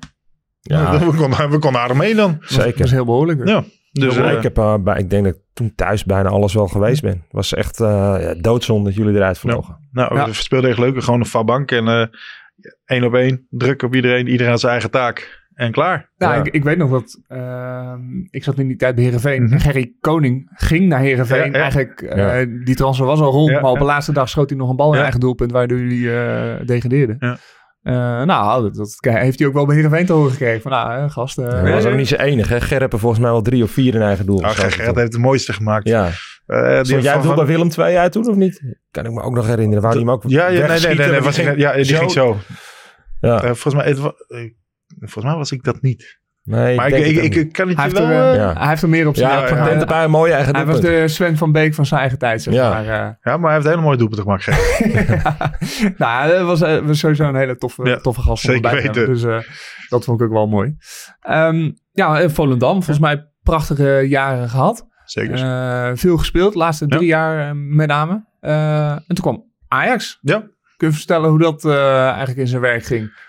Ja, we, konden, we konden aardig mee dan. Dat is zeker. heel behoorlijk. Ja. Dus, Ja, eh, ik, heb, eh, bij, ik denk dat ik toen thuis bijna alles wel geweest ben. Het was echt eh ja, doodzonde dat jullie eruit vlogen. nou, Ja. we speelden echt leuk. Gewoon een vabank en eh één op één. Druk op iedereen. Iedereen had zijn eigen taak. En klaar. Nou, Ja. ik, ik weet nog dat ehm, ik zat in die tijd bij Heerenveen. Mhm. Gerry Koning ging naar. Ja, ja. Eigenlijk, eh, Ja. die transfer was al rond. Ja, maar op ja. de laatste dag schoot hij nog een bal in Ja. eigen doelpunt. Waardoor jullie eh degradeerden. Ja. Eh, nou, dat, dat heeft hij ook wel bij Heerenveen te horen gekregen. Van nou, hè, gast. Ja, dat was ook niet zijn enige. hè. Volgens mij wel drie of vier in eigen doel Nou, geschoten Gerrit heeft het mooiste gemaakt. Ja. Eh, die jij doel bij Willem 2 uit toen of niet? Kan ik me ook nog herinneren. Waar hij hem ook Ja, ja nee, nee, nee, nee, maar was die ging ja, die ging zo. Ja. Eh, volgens, mij, volgens mij was ik dat niet. Nee, Maar ik, denk ik, het ik, kan het hij, je wel... er, eh, eh, Ja. hij heeft er meer op zijn Ja, ja, ja, ja. een paar een mooie eigen Hij was de Sven van Beek van zijn eigen tijd, zeg Ja. maar. eh. ja, maar hij heeft een hele mooie doelpunt gemaakt. Gerrit. nou, dat was, was sowieso een hele toffe, Ja, toffe gast. zeker weten. Dus eh, dat vond ik ook wel mooi. Ehm, ja, Volendam. Volgens mij prachtige jaren gehad. Zeker. Eh, veel gespeeld. De laatste drie jaar met name. Eh, en toen kwam Ajax. ja. Kun je vertellen hoe dat eh, eigenlijk in zijn werk ging?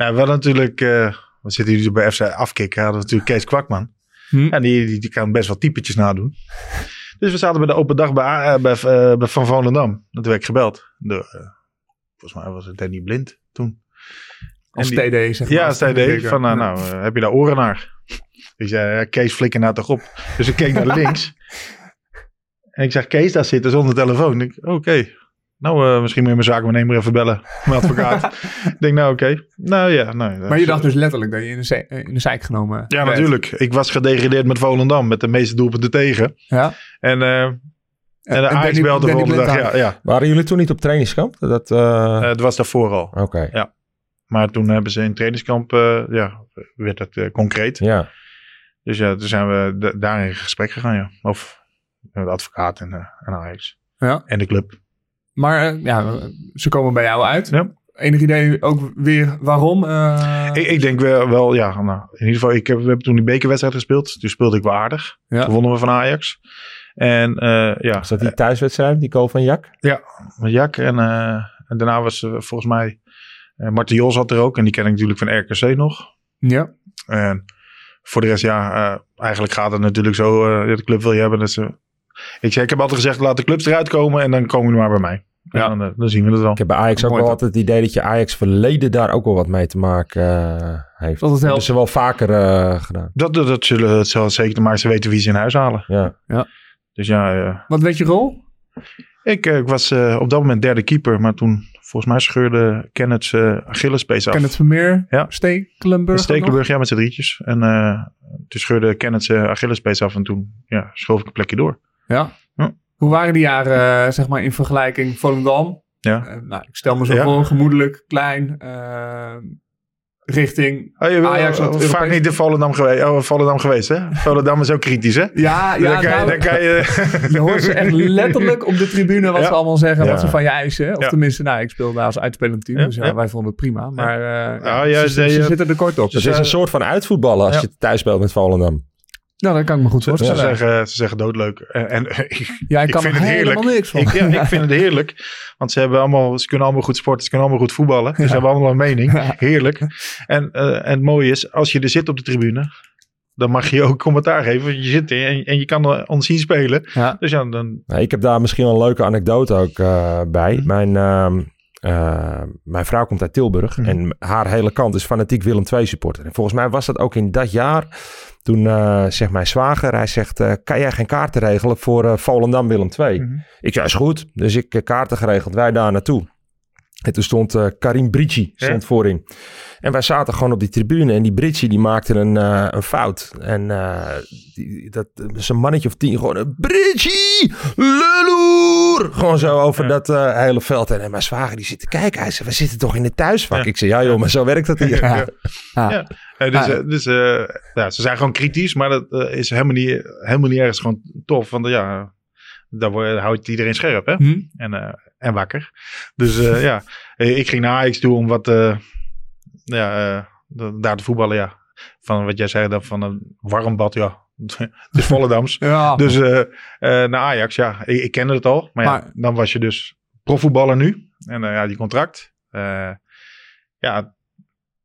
Nou, we hadden natuurlijk... eh, we zitten hier bij FC Afkikken. Hadden we natuurlijk Kees Kwakman. Hm? En die, die, die kan best wel typetjes nadoen. Dus we zaten bij de open dag bij, eh, bij, eh, bij Van Volendam. Dat werd ik gebeld. Door, eh, volgens mij was het Danny Blind toen. Als TD, zeg maar. Ja, als zij deed van, nou, Ja. nou heb je daar oren naar? Ik zei, ja, Kees flikker nou toch op. Dus ik keek naar links. en ik zag Kees daar zitten zonder telefoon. Ik, oké. Nou, eh, misschien moet je mijn zakenwaarnemer even bellen. Mijn advocaat. ik denk, nou oké. Nou ja. Nou, Maar je dacht dus letterlijk dat je in de, ze- in de zeik genomen Ja, werd. natuurlijk. Ik was gedegradeerd met Volendam. Met de meeste doelpunten tegen. Ja. En, eh en de Ajax belde de volgende dag. Ja, ja. Waren jullie toen niet op trainingskamp? Dat, eh, Eh, het was daarvoor al. Oké, Maar toen hebben ze in trainingskamp, eh, ja, werd het eh, concreet. ja. Dus ja, toen zijn we da- daar in gesprek gegaan, ja. Of met de advocaat en, eh en Ajax. Ja. En de club. Maar eh, ja, ze komen bij jou uit. Ja. Enig idee ook weer waarom? Eh, Ik, ik denk wel, wel ja, nou, in ieder geval, ik heb, we hebben toen die bekerwedstrijd gespeeld. Toen speelde ik wel aardig. Ja. Toen wonnen we van Ajax. En eh, ja, dat die thuiswedstrijd, die goal van Jak? met Jak. En, eh, en daarna was volgens mij, uh, Martin Jos zat er ook. En die ken ik natuurlijk van RKC nog. Ja. En voor de rest, ja, eh, eigenlijk gaat het natuurlijk zo. eh, de club wil je hebben. Dat ze, ik, zeg, ik heb altijd gezegd, laat de clubs eruit komen en dan komen jullie maar bij mij. Ja. Ja. Dan, eh, dan zien we het wel. Ik heb bij Ajax ook Mooi wel altijd het idee dat je Ajax verleden daar ook wel wat mee te maken eh, heeft. Dat hebben ze wel vaker eh, gedaan. Dat, dat, dat zullen het zal zeker, maar ze weten wie ze in huis halen. Ja. Dus ja, eh, Wat werd je rol? ik, ik was eh, op dat moment derde keeper, maar toen volgens mij scheurde Kenneth uh, Achillespees af. Kenneth Vermeer, Ja. Stekelenburg. Stekelenburg, ja, met z'n drietjes. En eh, toen scheurde Kenneth zijn Achillespees af en toen ja, schoof ik een plekje door. Ja. Ja. Hoe waren die jaren, eh, zeg maar, in vergelijking Volendam? Ja. Eh, nou, ik stel me zo Ja. voor, gemoedelijk, klein, eh, richting... Oh, je, Ajax oh, vaak Europees- niet in Volendam geweest, oh, Volendam geweest hè? Volendam is ook kritisch, hè? Ja, ja dan kan, je- nou, dan kan je... je hoort ze echt letterlijk op de tribune wat Ja. ze allemaal zeggen, Ja. wat ze van je eisen. Of Ja. tenminste, nou, ik speel daar als uitspelend team, Ja, dus ja, ja. wij vonden het prima. Maar eh, ja, ja, ze, zitten er kort op. Dat is een soort van uitvoetballen als Ja. je thuis speelt met Volendam. Nou, dat kan ik me goed Ze, ze, voorstellen. zeggen, ze zeggen doodleuk. En, en ik, Ja, ik ik kan vind er het helemaal heerlijk. niks van. ik, ja, ik vind het heerlijk. Want ze, hebben allemaal, ze kunnen allemaal goed sporten. Ze kunnen allemaal goed voetballen. Dus Ja. ze hebben allemaal een mening. Heerlijk. En, eh, en het mooie is, als je er zit op de tribune... dan mag je ook commentaar geven. Je zit er en, en je kan ons zien spelen. Ja. Dus ja, dan... Nou, ik heb daar misschien wel een leuke anekdote ook eh, bij. Mhm. Mijn, ehm, eh, mijn vrouw komt uit Tilburg Mhm. en haar hele kant is fanatiek Willem II supporter. En volgens mij was dat ook in dat jaar. Toen eh, zegt mijn zwager, hij zegt, eh, kan jij geen kaarten regelen voor eh, Volendam Willem II? Mhm. Ik zei, is goed. Dus ik kaarten geregeld, wij daar naartoe. En toen stond Karim Brici stond Ja. voorin. En wij zaten gewoon op die tribune. En die Brici die maakte een, een fout. En die, dat is een mannetje of tien gewoon... een Brici! Gewoon zo over Ja. dat eh, hele veld. En, en mijn zwager die zit te kijken. Hij zei, we zitten toch in de thuisvak? Ja. Ik zei, ja joh, maar zo werkt dat hier. Ja. Ja. Ja. Eh, dus Ah. eh, dus eh, ja, ze zijn gewoon kritisch. Maar dat eh, is helemaal niet, helemaal niet ergens gewoon tof. Want eh, ja, daar wordt- houdt iedereen scherp, hè? Hm? en, eh, en wakker. Dus eh, ja, Eh, ik ging naar Ajax toe om wat eh, ja, eh, da- daar te voetballen. Ja. Van wat jij zei, dan van een warm bad, ja. Het is Volendams. Ja. Dus eh, eh, naar Ajax, ja, ik, ik kende het al. Maar, ja, dan was je dus profvoetballer nu. En eh, ja, die contract. Ja,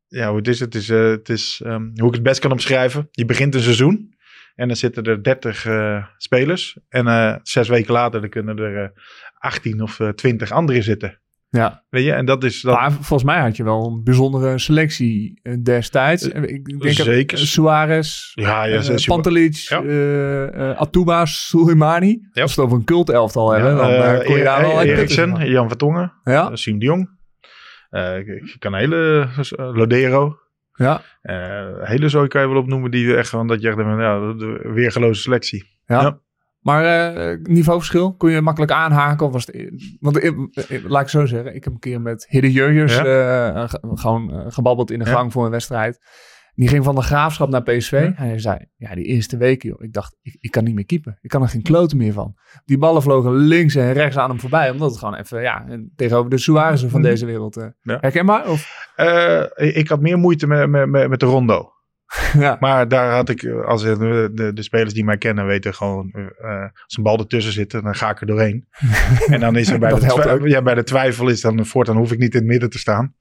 ja, hoe het is, het is, het is ehm, hoe ik het best kan omschrijven. Je begint een seizoen. En dan zitten er 30 eh, spelers. En zes weken later dan kunnen er eh, 18 of eh, 20 anderen zitten. Ja. Weet je, en dat is dan. Maar volgens mij had je wel een bijzondere selectie eh, destijds. Eh, ik denk zeker. eh, Suarez, ja, ja, ze- Pantelic, Ja. eh, Atuba, Soleimani. Ja. Als we het over een cultelftal hebben, dan kon je daar wel uit Eriksen. Jan Vertongen, Ja, uh, Siem de Jong. Ik, kan een hele Lodero. ja, hele zooi kan je wel opnoemen die echt gewoon dat je echt ja, de weergeloze selectie. ja. Maar eh, niveauverschil, kon je makkelijk aanhaken? Of was het, want laat ik zo zeggen, ik heb een keer met Hidde Jurjers eh, ge- gewoon eh, gebabbeld in de Ja. gang voor een wedstrijd. Die ging van de graafschap naar PSV. Ja. En hij zei, ja, die eerste week, joh. Ik dacht, ik, ik kan niet meer keepen. Ik kan er geen kloten meer van. Die ballen vlogen links en rechts aan hem voorbij. Omdat het gewoon even, ja, en tegenover de Suarez van Mhm. deze wereld. Ja. Herkenbaar? Of, ik had meer moeite met, met, met de rondo. ja. Maar daar had ik, eh, als de, de, de spelers die mij kennen weten gewoon, eh, als een bal ertussen zit, dan ga ik er doorheen. en dan is er bij, de, ja, bij de twijfel is dan, voortaan hoef ik niet in het midden te staan.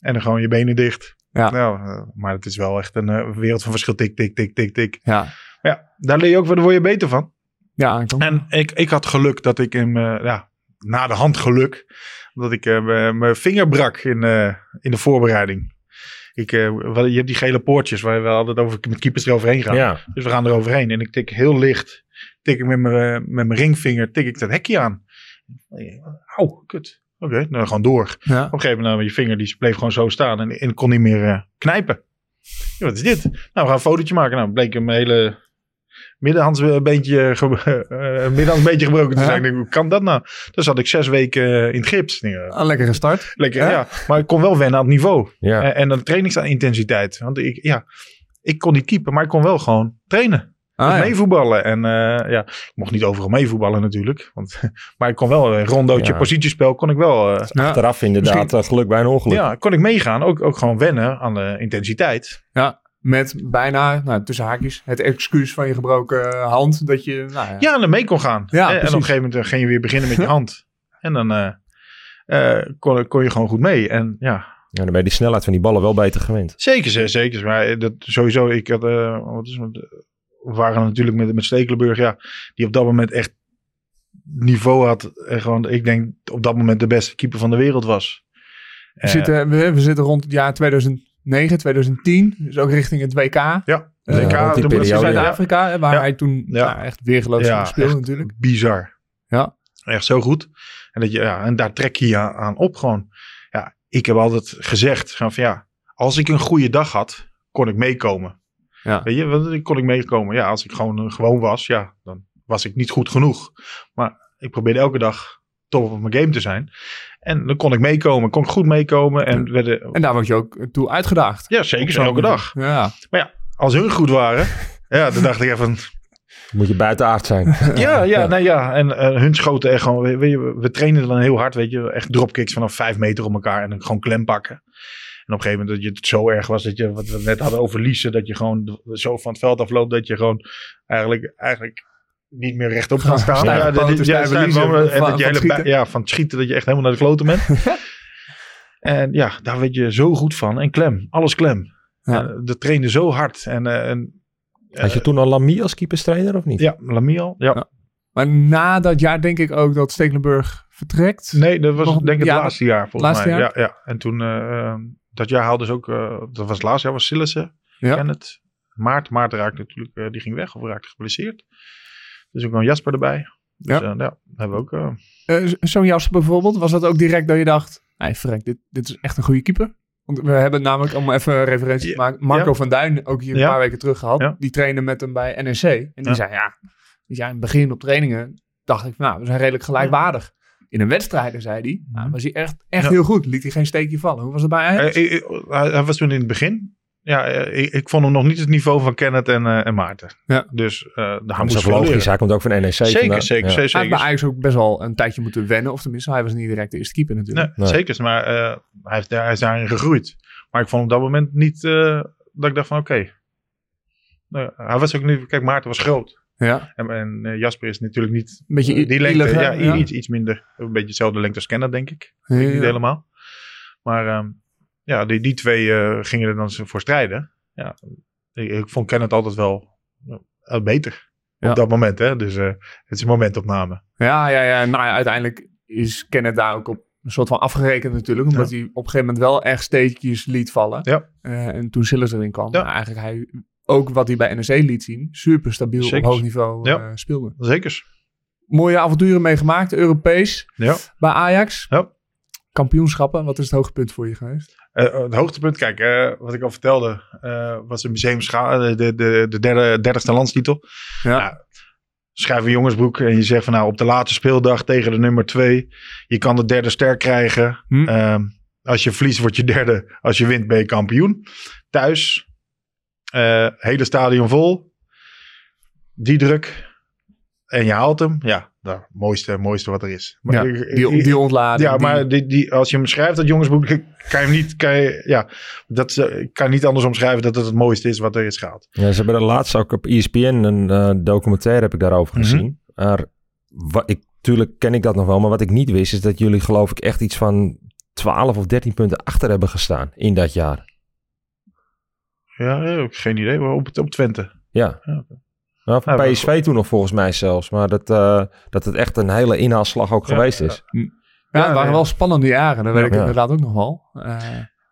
En dan gewoon je benen dicht. Ja. Nou, maar het is wel echt een wereld van verschil. Tik, tik, tik, tik, tik. Ja, Maar ja, daar leer je ook, daar word je beter van. ja, ik. En ik, ik had geluk dat ik in ja, na de hand geluk, dat ik mijn- vinger brak in, in de voorbereiding. Ik, eh, je hebt die gele poortjes waar we altijd over, met keepers eroverheen gaan. Ja. Dus we gaan er overheen. En ik tik heel licht, tik ik met mijn, eh, met mijn ringvinger, tik ik dat hekje aan. Auw, kut. Oké, dan gewoon door. ja. Op een gegeven moment, nou, je vinger die bleef gewoon zo staan en, kon niet meer eh, knijpen. Ja, wat is dit? Nou, we gaan een fotootje maken. Nou, bleek een hele middenhandsbeentje, ge- eh, middenhandsbeentje gebroken te Ja. zijn. Ik denk, hoe kan dat nou? Dus zat ik zes weken eh, in het gips. Eh, Een lekkere start. lekker, Ja. ja. Maar ik kon wel wennen aan het niveau. Ja. En, en dan trainingsintensiteit. Want ik, ja, ik kon niet keepen, maar ik kon wel gewoon trainen. Ah, met ja. meevoetballen. En eh, ja, ik mocht niet overal meevoetballen natuurlijk. Want, maar ik kon wel een rondootje Ja. positiespel, kon ik wel... eh, Ja. Achteraf inderdaad eh, geluk bij een ongeluk. ja, kon ik meegaan. Ook, ook gewoon wennen aan de intensiteit. Met bijna, nou, tussen haakjes, het excuus van je gebroken eh, hand. Dat je, nou ja. Ja, en mee kon gaan. Ja, en, en op een gegeven moment eh, ging je weer beginnen met je hand. En dan eh, eh, kon, kon je gewoon goed mee. En ja, Ja, dan ben je die snelheid van die ballen wel beter gewend. zeker, ze- zeker. Maar eh, dat, sowieso, ik had, eh, wat is het, we waren natuurlijk met, met Stekelenburg, ja, die op dat moment echt niveau had. En gewoon, ik denk, op dat moment de beste keeper van de wereld was. We, Eh, zitten, we, we zitten rond het jaar 2009, 2010. Dus ook richting het WK. Ja, Eh, WK, toen Zuid- Zuid-Afrika, waar Ja. hij toen Ja. nou, echt weergeloos speelde natuurlijk. bizar. Ja. Echt zo goed. En, dat je, ja, en daar trek je je aan, op gewoon. Ja, ik heb altijd gezegd van ja, als ik een goede dag had, kon ik meekomen. Ja. Weet je, want kon ik meekomen. Ja, als ik gewoon eh, gewoon was, ja, dan was ik niet goed genoeg. Maar ik probeerde elke dag top op mijn game te zijn. En dan kon ik meekomen, kon ik goed meekomen. En werden, En daar word je ook toe uitgedaagd. ja, zeker, elke dag. Ja. Als hun goed waren, ja, dan dacht ik even, Moet je buitenaard zijn. Ja, ja, nou ja. En eh, hun schoten echt gewoon. we- Weet je, we trainen dan heel hard, weet je. Echt dropkicks vanaf vijf meter op elkaar en dan gewoon klem pakken. En op een gegeven moment dat je het zo erg was dat je, wat we net hadden over Liesen, dat je gewoon zo van het veld afloopt dat je gewoon eigenlijk, eigenlijk niet meer rechtop kan staan. Ja. En van- dat je van hele schieten. ja, van het schieten dat je echt helemaal naar de kloten bent. en ja, daar werd je zo goed van. En klem, alles klem. Ja. Dat trainde zo hard. En, eh, en Had je toen al Lamy als keeperstrainer of niet? ja, Lamiel. Ja. Ja. Maar na dat jaar denk ik ook dat Stekelenburg vertrekt. Nee, dat was Nog- denk ik het ja, laatste jaar volgens laatste mij. jaar? Ja, ja. En toen, eh, eh, dat jaar haalden ze ook, eh, dat was het laatste jaar, was Sillissen. Ja. Ken het. Maart, Maart raakte natuurlijk, eh, die ging weg of raakte geblesseerd. Dus ook nog Jasper erbij. Dus Ja. ja, ja hebben we ook. eh, Eh, Zo'n Jasper bijvoorbeeld, was dat ook direct dat je dacht... Nee, verrek, dit, dit is echt een goede keeper. Want we hebben namelijk, om even een referentie te maken... Marco ja. van Duin, ook hier een Ja. paar weken terug gehad. Ja. Die trainde met hem bij NEC. En die Ja. zei, ja, weet je, in het begin op trainingen dacht ik... Nou, we zijn redelijk gelijkwaardig. In een wedstrijd, zei hij, nou, was hij echt, echt Ja. heel goed. Liet hij geen steekje vallen. Hoe was het bij Ajax? eh, ik- hij, hij was toen in het begin. Ja, eh, ik, ik vond hem nog niet het niveau van Kenneth en, eh, en Maarten. Ja. Dus eh daar Dat is moest veel leren. Hij komt ook van NEC. Zeker, vandaan. zeker, Ja. zeker. hij heeft bij zeker. Ajax ook best wel een tijdje moeten wennen. Of tenminste, hij was niet direct de eerste keeper natuurlijk. Nee, Nee. zeker. Maar eh, hij, heeft, hij is daarin gegroeid. Maar ik vond op dat moment niet eh, dat ik dacht van oké. Nee, hij was ook niet. Kijk, Maarten was groot. Ja, En, en eh, Jasper is natuurlijk niet een beetje die lengte. ja. Iets, iets minder. Een beetje dezelfde lengte als Kenneth, denk ik. Ja, Niet helemaal. Maar ehm, ja, die, die twee eh, gingen er dan voor strijden. Ja, ik, ik vond Kenneth altijd wel beter. Ja. Op dat moment, hè. Dus eh, het is een momentopname. Ja, ja, ja. Nou ja, uiteindelijk is Kenneth daar ook op een soort van afgerekend natuurlijk. Omdat hij op een gegeven moment wel echt steekjes liet vallen. Ja. Eh, en toen Sillis erin kwam. Ja. maar eigenlijk hij, ook wat hij bij NEC liet zien, super stabiel Zeker. op hoog niveau speelde. Zekers. Mooie avonturen meegemaakt, Europees, Ja. bij Ajax. Ja. Kampioenschappen, wat is het hoogtepunt voor je geweest? Eh, het hoogtepunt, kijk, eh, wat ik al vertelde, eh, was de museumschaal, de, de, de, de derde, dertigste landstitel. Ja. Ja. Schrijf een jongensboek en je zegt van nou op de laatste speeldag tegen de nummer twee, je kan de derde ster krijgen. Hm. Ehm, als je verliest word je derde, als je wint ben je kampioen. Thuis, hele stadion vol, die druk en je haalt hem. Ja, het mooiste, mooiste wat er is. Maar Ja, die, die ontlading. ja, die- maar die, die, als je hem schrijft, dat jongensboek, kan je hem niet, kan je, ja, dat eh, ik kan niet anders omschrijven dat het het mooiste is wat er is gehaald. Ja, ze hebben er laatst ook op ESPN een eh, documentaire heb ik daarover Mhm. gezien. Maar wat ik, tuurlijk ken ik dat nog wel, maar wat ik niet wist is dat jullie geloof ik echt iets van 12 of 13 punten achter hebben gestaan in dat jaar. Ja, ik heb geen idee, maar op, op Twente. Ja. Nou, van Ja, maar- PSV toen nog volgens mij zelfs. Maar dat, eh, dat het echt een hele inhaalslag ook Ja, geweest ja. is. ja, het waren wel spannende jaren, dat weet ik Ja. inderdaad ook nog wel. Eh,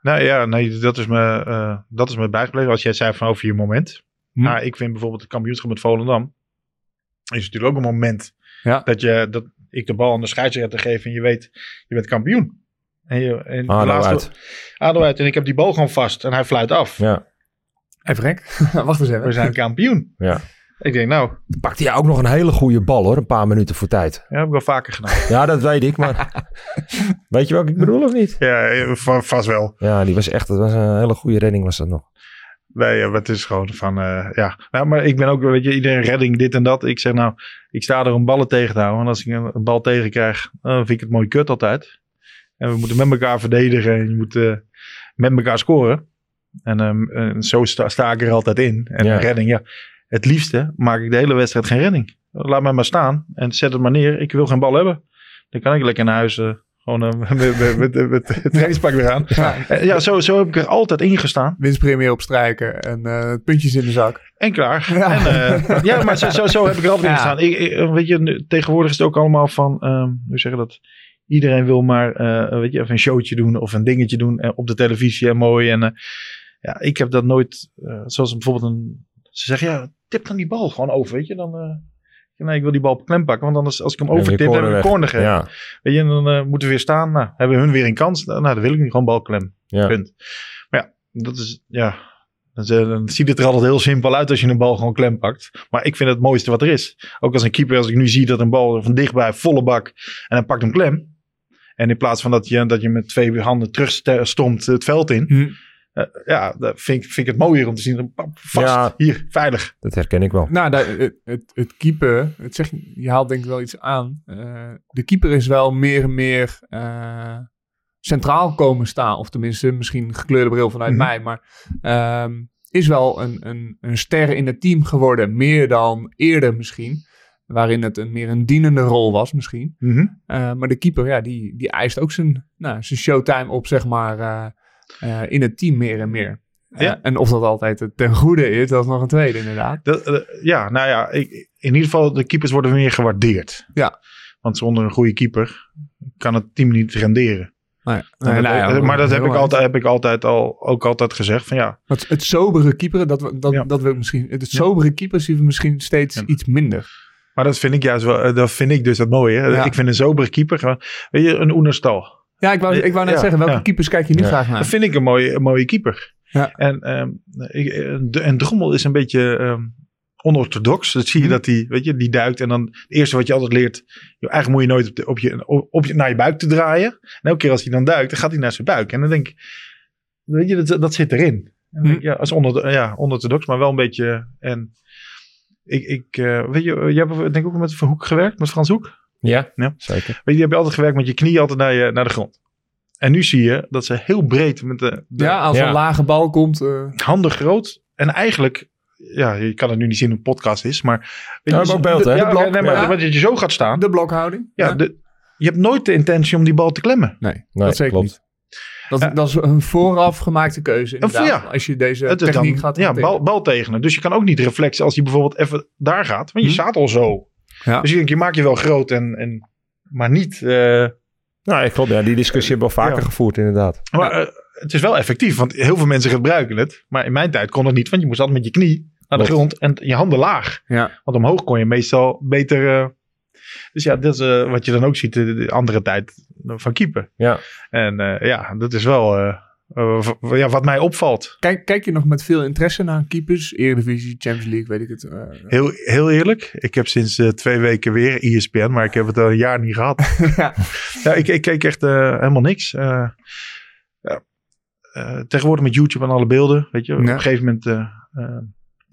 Nou ja, nee, dat is me, eh, dat is me bijgebleven. Als jij zei van over je moment. Hm. Nou, ik vind bijvoorbeeld het kampioenschap met Volendam. Is natuurlijk ook een moment Ja. dat, je, dat ik de bal aan de scheidsrechter geef en je weet, je bent kampioen. En je, en ADO laatste- uit. ADO uit. En ik heb die bal gewoon vast en hij fluit af. Ja. even gek. Wacht eens even. We zijn kampioen. Ja. Ik denk, nou, pakte hij ook nog een hele goede bal hoor, een paar minuten voor tijd. ja, heb ik wel vaker gedaan. Ja, dat weet ik, maar weet je wat ik bedoel of niet? ja, eh, va- vast wel. Ja, die was echt, dat was een hele goede redding was dat nog. Nee, ja, het is gewoon van, eh, ja. Nou, maar ik ben ook, weet je, iedereen redding, dit en dat. Ik zeg nou, ik sta er om ballen tegen te houden. En als ik een, een bal tegen krijg, dan vind ik het mooi kut altijd. En we moeten met elkaar verdedigen en je moet eh, met elkaar scoren. En, ehm, zo sta, sta ik er altijd in. En Ja. redding, ja. Het liefste maak ik de hele wedstrijd geen redding. Laat mij maar staan en zet het maar neer. Ik wil geen bal hebben. Dan kan ik lekker naar huis eh, gewoon eh, met, met, met, met het trainingspak weer aan. Ja. Eh, Ja, zo, zo heb ik er altijd in gestaan. Winstpremie opstrijken en eh, puntjes in de zak. En klaar. Ja. En, eh, ja, maar zo, zo, zo heb ik er altijd in Ja. gestaan. Ik, ik- weet je, tegenwoordig is het ook allemaal van, ehm hoe zeg je dat? Iedereen wil maar, eh, weet je, even een showtje doen of een dingetje doen eh, op de televisie en mooi. En eh, ja, ik heb dat nooit, eh, zoals bijvoorbeeld een, ze zeggen, ja, tip dan die bal gewoon over, weet je. Dan, eh, nee, ik wil die bal op klem pakken, want anders als ik hem overtip, dan heb ik een corner gegeven. Ja, Weet je, en dan eh, moeten we weer staan. Nou, hebben hun weer een kans. Nou, dan wil ik niet gewoon balklem. ja. Punt. Maar ja, dat is, ja. Dan, dan ziet het er altijd heel simpel uit als je een bal gewoon klem pakt. Maar ik vind het mooiste wat er is. Ook als een keeper, als ik nu zie dat een bal van dichtbij volle bak en hij pakt hem klem. En in plaats van dat je, dat je met twee handen terugstomt het veld in. Hm. Eh, ja, dat vind, ik- vind ik het mooier om te zien. Pap, Vast, Ja. hier, veilig. Dat herken ik wel. Nou, daar- het, het, het keeper, het zeg, je haalt denk ik wel iets aan. Eh, de keeper is wel meer en meer eh, centraal komen staan. Of tenminste, misschien gekleurde bril vanuit Mhm. mij. Maar ehm, is wel een, een, een ster in het team geworden. Meer dan eerder misschien. Waarin het een, meer een dienende rol was misschien. Mhm. Eh, maar de keeper, ja, die, die eist ook zijn, nou, zijn showtime op, zeg maar, eh, in het team meer en meer. Eh, Ja. en of dat altijd ten goede is, dat is nog een tweede inderdaad. Dat, eh, ja, nou ja, ik, in ieder geval de keepers worden meer gewaardeerd. Ja. Want zonder een goede keeper kan het team niet renderen. Nee, En nee, dat- nou ja, maar dat heb ik, altijd, heb ik altijd al, ook altijd gezegd van ja, Het, het sobere keeperen, dat, we- dat, Ja. dat wil ik misschien. Het sobere keeper zien we misschien steeds iets minder. maar dat vind ik juist wel, dat vind ik dus het mooie. Ik vind een sobere keeper weet je, een Oenerstal. Ja, ik wou, ik wou net Ja, zeggen, welke ja. keepers kijk je nu Ja. graag naar? Dat vind ik een mooie, een mooie keeper. Ja. En, eh, de, en Drommel is een beetje ehm, onorthodox. Dat zie je Hm. dat hij, weet je, die duikt. En dan het eerste wat je altijd leert, eigenlijk moet je nooit op, de, op, je, op, naar je buik te draaien. En elke keer als hij dan duikt, dan gaat hij naar zijn buik. En dan denk ik, weet je, dat, dat zit erin. En ik, ja, als onder, ja, onorthodox, maar wel een beetje. En ik, ik eh, weet je, jij hebt denk ik ook met Verhoek gewerkt, met Frans Hoek. Ja, Ja. zeker. Weet je, je altijd gewerkt met je knie altijd naar, je, naar de grond. En nu zie je dat ze heel breed met de, de ja, als Ja. een lage bal komt. eh, handen groot. En eigenlijk, ja, je kan het nu niet zien hoe een podcast is, maar... weet Ja, je, we hebben ook beeld, hè? Ja, De blok, nee, maar ja. dat je zo gaat staan. de blokhouding. ja, de, je hebt nooit de intentie om die bal te klemmen. nee, Nee, dat zeker klopt. niet. Dat, dat is een vooraf gemaakte keuze inderdaad. ja. Als je deze Het is techniek dan, gaat ja, bal, bal tegenen. Dus je kan ook niet reflexen als hij bijvoorbeeld even daar gaat. Want je Hm. staat al zo. Ja. Dus je denkt, je maakt je wel groot en... en maar niet... eh, Nou, ik klopt. Ja, die discussie hebben we al vaker Ja. gevoerd, inderdaad. maar eh, het is wel effectief, want heel veel mensen gebruiken het. Maar in mijn tijd kon het niet, want je moest altijd met je knie naar de grond en je handen laag. Ja. Want omhoog kon je meestal beter. eh, dus ja, dat is wat je dan ook ziet de, de andere tijd van keeper. Ja. En eh, ja, dat is wel eh, eh, ja, wat mij opvalt. Kijk, kijk je nog met veel interesse naar keepers? Eredivisie, Champions League, weet ik het. eh, Heel, heel eerlijk, ik heb sinds eh, twee weken weer ESPN, maar ik heb het al een jaar niet gehad. Ja. ja, ik, ik keek echt helemaal niks. Ja, tegenwoordig met YouTube en alle beelden, weet je, op een gegeven moment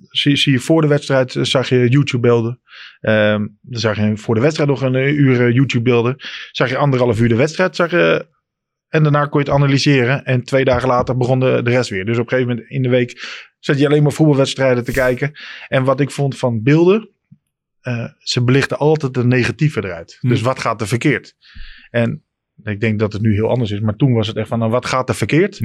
zie, zie je voor de wedstrijd zag je YouTube beelden. Ehm, dan zag je voor de wedstrijd nog een uur eh, YouTube beelden. Zag je anderhalf uur de wedstrijd, zag je, en daarna kon je het analyseren. En twee dagen later begon de, de rest weer. Dus op een gegeven moment in de week zat je alleen maar voetbalwedstrijden te kijken. En wat ik vond van beelden, eh, ze belichten altijd de negatieve eruit. Hm. Dus wat gaat er verkeerd? En ik denk dat het nu heel anders is. Maar toen was het echt van, nou, wat gaat er verkeerd?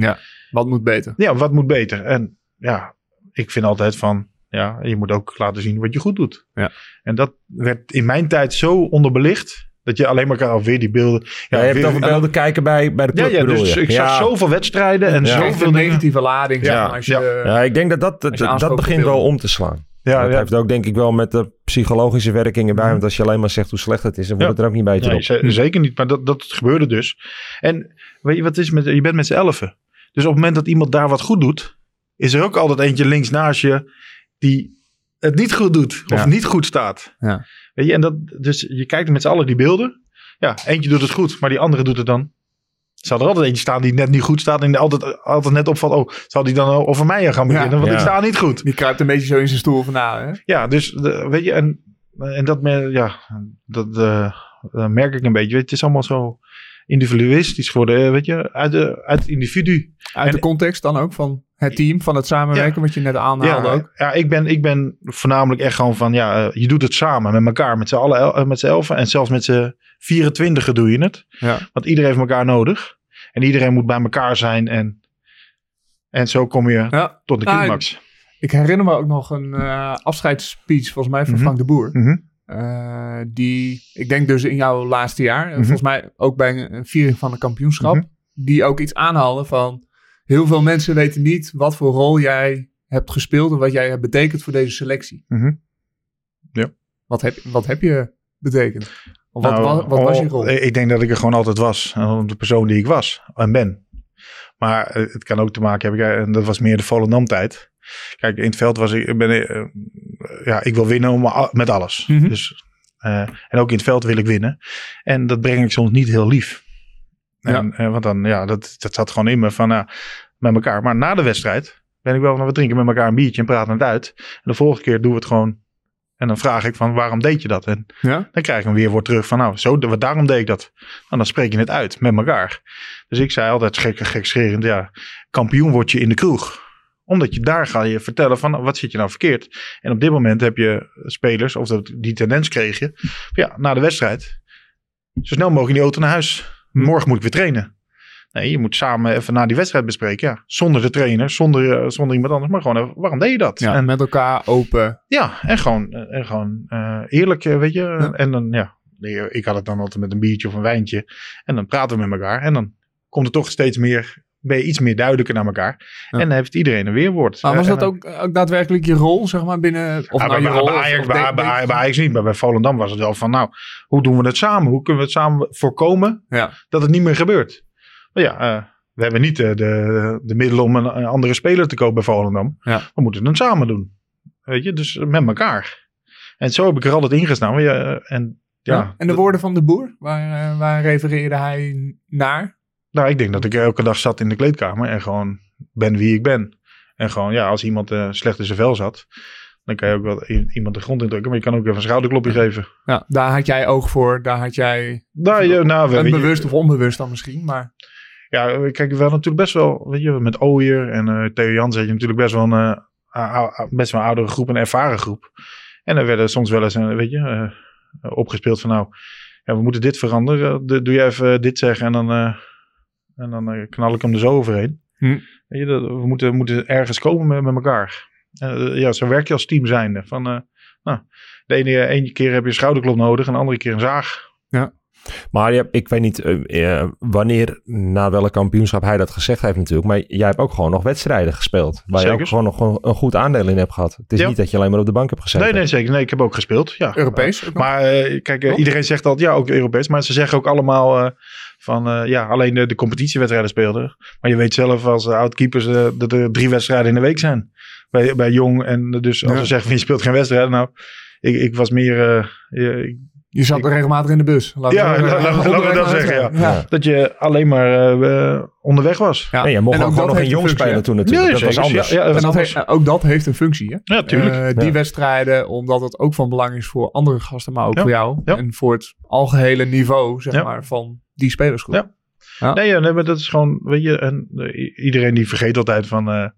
Wat moet beter? Ja, wat moet beter? En ja, ik vind altijd van, ja, je moet ook laten zien wat je goed doet. Ja. En dat werd in mijn tijd zo onderbelicht, dat je alleen maar kan alweer die beelden. Ja, je hebt weer- het over beelden kijken bij, bij de Ja, club, ja, bedoel dus je? ik ja. zag zoveel wedstrijden en Ja. Zoveel negatieve lading, zeg Ja. Als je, ja. Ja, ik denk dat dat, dat, dat begint wel om te slaan. Ja, dat ja. heeft ook denk ik wel met de psychologische werkingen bij. Want als je alleen maar zegt hoe slecht het is, dan wordt Ja. het er ook niet beter Nee, op. ze- zeker niet. Maar dat, dat gebeurde dus. En weet je wat is? Met, je bent met z'n elfen. Dus op het moment dat iemand daar wat goed doet, is er ook altijd eentje links naast je die het niet goed doet. Of Ja. niet goed staat. Ja. Weet je, en dat, dus je kijkt met z'n allen die beelden. Ja, eentje doet het goed, maar die andere doet het dan Zal er altijd eentje staan die net niet goed staat en altijd, altijd net opvalt. Oh, zal die dan over mij gaan beginnen? Ja. want ik sta niet goed. Die kruipt een beetje zo in zijn stoel van nou, hè? Ja, dus de- weet je, en, en dat, me, ja, dat eh, eh, merk ik een beetje. Het is allemaal zo individualistisch geworden, eh, weet je, uit, de, uit het individu. Uit de context dan ook van het team, van het samenwerken, wat je net aanhaalde Ja, ook. ja ik, ben, ik ben voornamelijk echt gewoon van, ja, eh, je doet het samen met elkaar, met z'n allen, eh, met z'n elfen en zelfs met z'n 24 doe je het. Ja. Want iedereen heeft elkaar nodig. En iedereen moet bij elkaar zijn en, en zo kom je tot de Ah, climax. Ik herinner me ook nog een eh afscheidsspeech, volgens mij, van Mhm. Frank de Boer. Mhm. Die, ik denk dus in jouw laatste jaar, Mhm. volgens mij ook bij een, een viering van een kampioenschap, die ook iets aanhaalde van heel veel mensen weten niet wat voor rol jij hebt gespeeld en wat jij hebt betekend voor deze selectie. Mhm. Ja. Wat heb, wat heb je betekend? Of wat, Nou, wat, was je oh, rol? Ik denk dat ik er gewoon altijd was. En De persoon die ik was en ben. Maar eh, het kan ook te maken hebben, en dat was meer de Volendam tijd. Kijk, in het veld was ik, ben, eh, ja, ik wil winnen met alles. Mhm. Dus, eh, en ook in het veld wil ik winnen. En dat breng ik soms niet heel lief. En, eh, want dan, ja, dat, dat zat gewoon in me van, nou, met elkaar. Maar na de wedstrijd ben ik wel van, we drinken met elkaar een biertje en praten het uit. En de volgende keer doen we het gewoon. En dan vraag ik van, waarom deed je dat? En Ja? dan krijg ik een weerwoord terug van, nou, zo, daarom deed ik dat. En dan spreek je het uit met elkaar. Dus ik zei altijd gek, gekscherend, ja, kampioen word je in de kroeg. Omdat je daar ga je vertellen van, wat zit je nou verkeerd? En op dit moment heb je spelers, of dat, die tendens kreeg je, ja, na de wedstrijd, zo snel mogelijk in die auto naar huis. Hm. Morgen moet ik weer trainen. Nee, je moet samen even na die wedstrijd bespreken. Ja, zonder de trainer, zonder, eh, zonder iemand anders. Maar gewoon, even, waarom deed je dat? ja, En met elkaar open. ja, en gewoon, eh, en gewoon eh, eerlijk, weet je. Ja. En dan, ja, ik had het dan altijd met een biertje of een wijntje. En dan praten we met elkaar. En dan komt er toch steeds meer, ben je iets meer duidelijker naar elkaar. Ja. En dan heeft iedereen een weerwoord. Maar was Eh, dat en ook, ook daadwerkelijk je rol, zeg maar, binnen... Of dan- nou je bij, rol... bij, of- Ajax, of bij, Ajax niet, maar bij Volendam was het wel van, nou, hoe doen we het samen? Hoe kunnen we het samen voorkomen Ja. dat het niet meer gebeurt? Maar ja, eh, we hebben niet eh, de, de middelen om een, een andere speler te kopen bij Volendam. Ja. We moeten het samen doen. Weet je, dus met elkaar. En zo heb ik er altijd ingestaan. Ja, en ja, Ja. En de woorden van de boer, waar, eh, waar refereerde hij naar? Nou, ik denk dat ik elke dag zat in de kleedkamer en gewoon ben wie ik ben. En gewoon, ja, als iemand eh, slecht in zijn vel zat, dan kan je ook wel iemand de grond indrukken. Maar je kan ook even een schouderklopje geven. Ja, daar had jij oog voor, daar had jij... Nou, je, nou we, een weet je, bewust of onbewust dan misschien, maar... Ja, kijk, we natuurlijk best wel, weet je, met Ooyer en eh Theo Jans had je natuurlijk best wel een, eh, best wel een oudere groep, een ervaren groep. En er werden soms wel eens, weet je, opgespeeld van nou, ja, we moeten dit veranderen. De- doe je even dit zeggen en dan, en dan eh, knal ik hem er zo overheen. Hm. Weet je, dat, we moeten, moeten ergens komen met, met elkaar. Eh, ja, zo werk je als team zijnde. Van, eh, nou, de ene, ene keer heb je een schouderklop nodig en de andere keer een zaag. Maar je ik weet niet eh, eh, wanneer, na welk kampioenschap hij dat gezegd heeft natuurlijk. Maar jij hebt ook gewoon nog wedstrijden gespeeld. Waar je ook gewoon nog een, een goed aandeel in hebt gehad. Het is Ja. niet dat je alleen maar op de bank hebt gezeten. Nee, nee, zeker. Nee, ik heb ook gespeeld. Ja. Europees? Maar eh, kijk, Toch? iedereen zegt altijd, ja, ook Europees. Maar ze zeggen ook allemaal eh, van, eh, ja, alleen de, de competitiewedstrijden speelden. Maar je weet zelf als uh, oud-keepers eh, dat er drie wedstrijden in de week zijn. Bij, bij Jong. En dus als Ja. we zeggen van, je speelt geen wedstrijden. Nou, ik, ik was meer... eh, ik- Je zat Ik- regelmatig in de bus. Laten Ja, we- la- la- laten we onderweg dat zeggen, ja. ja. dat je alleen maar eh, onderweg was. Ja. Nee, je mocht En ook, gewoon nog een jong spelen toen natuurlijk. Dat was anders. Ja, ja, dat En dat anders. ook dat heeft een functie, hè? Ja, tuurlijk. Eh, die Ja. wedstrijden, omdat het ook van belang is voor andere gasten, maar ook Ja. voor jou. Ja. En voor het algehele niveau, zeg Ja. maar, van die spelersgroep. Ja. Ja. Nee, ja, nee, maar dat is gewoon, weet je, en, eh, iedereen die vergeet altijd van,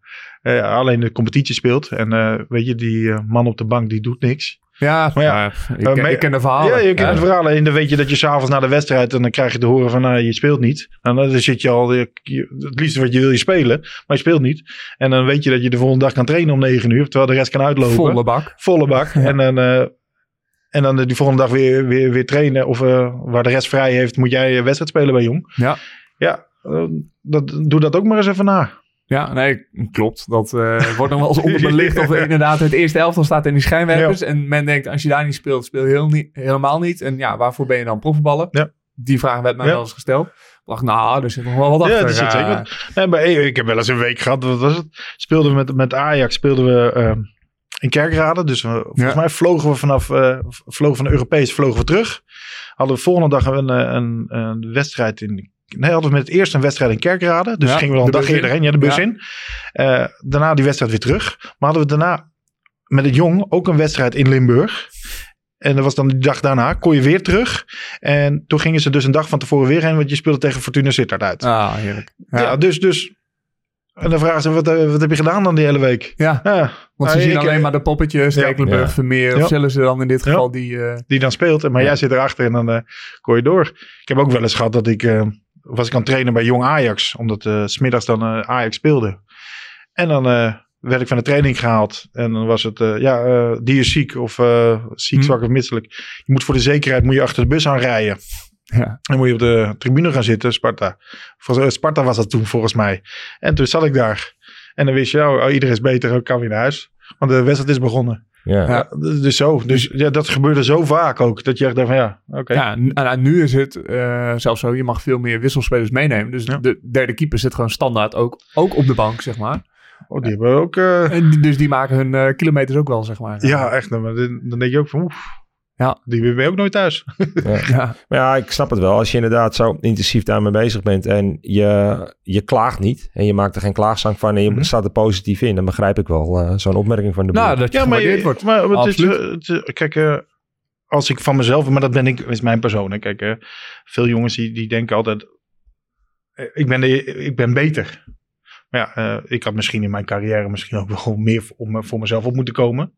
alleen de competitie speelt. En eh, weet je, die man op de bank die doet niks. Ja, Maar ja, ik, eh, ken- ik ken de verhalen. Ja, je kent Ja. het verhaal. En dan weet je dat je s'avonds na de wedstrijd, en dan krijg je te horen van, nou, je speelt niet. En dan zit je al, je- je- het liefste wat je wil je spelen, maar je speelt niet. En dan weet je dat je de volgende dag kan trainen om negen uur, terwijl de rest kan uitlopen. Volle bak. Volle bak. En dan... eh, en dan die volgende dag weer, weer, weer trainen. Of eh, waar de rest vrij heeft, moet jij wedstrijd spelen bij Jong. Ja. Ja, dat, doe dat ook maar eens even na. Ja, nee, klopt. Dat eh, wordt nog wel eens onderbelicht of inderdaad het eerste elftal staat in die schijnwerpers. En men denkt, als je daar niet speelt, speel je heel niet, helemaal niet. En ja, waarvoor ben je dan profvoetballer? Ja. Die vraag werd mij wel eens gesteld. Ik dacht, nou, er zit nog wel wat achter. Ja, dat zit zeker. Nee, maar ik heb wel eens een week gehad. Wat was het? Speelden we met, met Ajax speelden we eh, in Kerkrade. Dus we, volgens Ja. mij vlogen we vanaf eh, vlogen van de Europees vlogen we terug. Hadden we volgende dag een, eh, een, een wedstrijd in nee, hadden we met het eerst een wedstrijd in Kerkrade. Dus Ja, gingen we dan een dag eerder heen, ja, de bus Ja. in. Eh, daarna die wedstrijd weer terug. Maar hadden we daarna met het Jong ook een wedstrijd in Limburg. En dat was dan die dag daarna, kon je weer terug. En toen gingen ze dus een dag van tevoren weer heen, want je speelde tegen Fortuna Sittard uit. Ah, heerlijk. Ja, Ja, dus, dus. En dan vragen ze, wat, eh, wat heb je gedaan dan die hele week? ja. Ja, want ze nou, zien ik, alleen eh, maar de poppetjes, Stekelenburg, Ja. Vermeer. Of Ja. zullen ze dan in dit Ja. geval die... eh, die dan speelt. Maar Ja. jij zit erachter en dan eh kon je door. Ik heb ook wel eens gehad dat ik... eh, was ik aan het trainen bij Jong Ajax. Omdat eh, s smiddags dan eh, Ajax speelde. En dan eh, werd ik van de training gehaald. En dan was het... eh, ja, eh, die is ziek. Of eh, ziek, Hm. zwak of misselijk. Je moet voor de zekerheid moet je achter de bus aanrijden. ja. Dan moet je op de tribune gaan zitten. Sparta. Eh, Sparta was dat toen volgens mij. En toen zat ik daar. En dan wist je... Oh, oh, iedereen is beter. Ik kan weer naar huis. Want de wedstrijd is begonnen. Ja. Dus zo. Dus ja, dat gebeurde zo vaak ook. Dat je echt dacht van ja, oké. Ja, nou, nu is het eh, zelfs zo, je mag veel meer wisselspelers meenemen. Dus Ja. de derde keeper zit gewoon standaard ook, ook op de bank, zeg maar. Oh, die hebben ook... eh, En dus die maken hun eh, kilometers ook wel, zeg maar. Ja, echt. Dan, dan dan denk je ook van, oef. Ja. Die ben je ook nooit thuis. Ja, Maar ja, ik snap het wel. Als je inderdaad zo intensief daarmee bezig bent en je, je klaagt niet en je maakt er geen klaagzang van en je Mhm. staat er positief in, dan begrijp ik wel eh, zo'n opmerking van de boer. nou, dat je Ja, maar, wordt. maar het is, eh, het is- kijk, eh, als ik van mezelf, maar dat ben ik, is mijn persoon. hè. Kijk, eh, veel jongens die, die denken altijd, ik, ben de, ik ben beter. Maar ja, eh, ik had misschien in mijn carrière misschien ook wel meer voor, om, voor mezelf op moeten komen.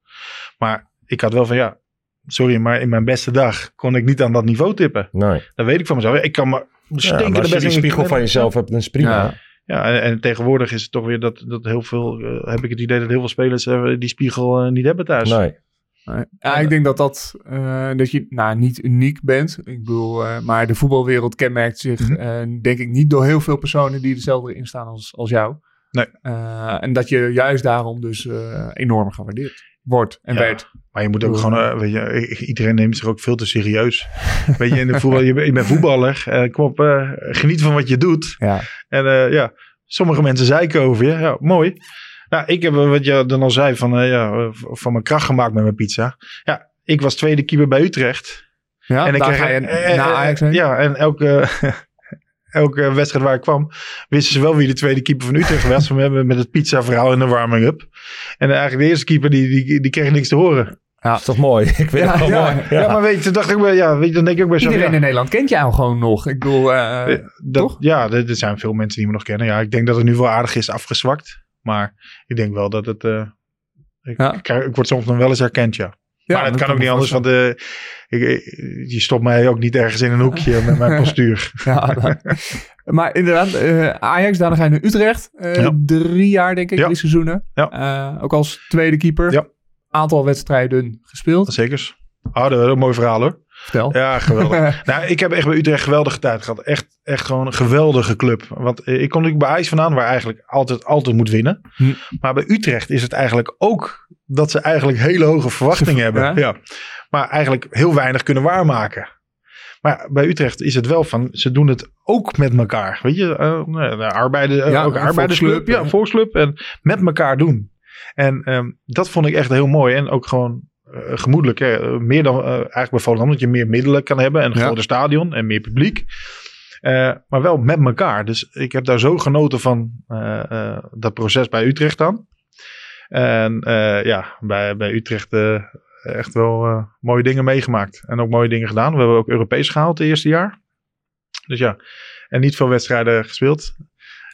Maar ik had wel van, ja, sorry, maar in mijn beste dag kon ik niet aan dat niveau tippen. nee. Dat weet ik van mezelf. Ik kan maar Ja, stinken maar als de je beste die spiegel van jezelf hebt, dan is prima. Ja. Ja, en, en tegenwoordig is het toch weer dat, dat heel veel, eh, heb ik het idee dat heel veel spelers eh, die spiegel eh, niet hebben thuis. Nee. Nee. Ja, ik denk dat dat, eh, dat je nou, niet uniek bent. Ik bedoel, eh, maar de voetbalwereld kenmerkt zich, Mhm. denk ik, niet door heel veel personen die hetzelfde in staan als, als jou. Nee. Eh, en dat je juist daarom dus enorm gewaardeerd wordt en Ja. werd. Maar je moet ook gewoon, eh, weet je, iedereen neemt zich ook veel te serieus. weet je, in de voetbal, je, bent- je bent voetballer, eh, kom op, eh, geniet van wat je doet. Ja. En eh, ja, sommige mensen zeiken over je, ja, mooi. Nou, ik heb, wat je dan al zei, van, eh, ja, van mijn kracht gemaakt met mijn pizza. Ja, ik was tweede keeper bij Utrecht. Ja, en ik daar kreeg, ga je naar Ajax heen. Ja, en elke, elke wedstrijd waar ik kwam, wisten ze wel wie de tweede keeper van Utrecht was. We hebben met het pizza verhaal in de warming-up. En eigenlijk de eerste keeper, die, die, die kreeg niks te horen. Dat is toch mooi? Ik vind Ja, het wel ja. mooi. Ja, maar weet je, dacht ik, wel, ja, weet je, dan denk ik ook bij zo. Iedereen ja, in Nederland kent jou gewoon nog. Ik bedoel, eh, dat, toch? Ja, er, er zijn veel mensen die me nog kennen. Ja, ik denk dat het nu wel aardig is afgezwakt. Maar ik denk wel dat het... eh, ik, Ja. ik, ik word soms nog wel eens herkend, ja. Maar het dat kan ook niet anders, want voorstellen. eh, ik, ik- je stopt mij ook niet ergens in een hoekje met mijn postuur. Ja, maar inderdaad, eh, Ajax, daarna ga je naar Utrecht. Eh, Ja. Drie jaar, denk ik, Ja. drie seizoenen. Ja. Eh, ook als tweede keeper. Ja. Aantal wedstrijden gespeeld. Zekers. Oh, dat is een mooi verhaal hoor. Vertel. Ja, geweldig. nou, ik heb echt bij Utrecht geweldige tijd gehad. Echt, echt gewoon een geweldige club. Want eh, ik kom natuurlijk bij IJs vandaan, waar eigenlijk altijd, altijd moet winnen. Hm. Maar bij Utrecht is het eigenlijk ook dat ze eigenlijk hele hoge verwachtingen hebben. Ja? Ja. Maar eigenlijk heel weinig kunnen waarmaken. Maar bij Utrecht is het wel van, ze doen het ook met elkaar. Weet je, eh, Ja, ook een arbeidersclub, ja, volksclub. En met elkaar doen. En ehm, dat vond ik echt heel mooi. En ook gewoon gemoedelijk. Hè. Meer dan eh, eigenlijk bij Volendam, dat je meer middelen kan hebben. En een Ja. groter stadion en meer publiek. Eh, maar wel met elkaar. Dus ik heb daar zo genoten van eh, eh, dat proces bij Utrecht dan. En eh, ja, bij, bij Utrecht eh, echt wel eh, mooie dingen meegemaakt. En ook mooie dingen gedaan. We hebben ook Europees gehaald het eerste jaar. Dus ja, en niet veel wedstrijden gespeeld.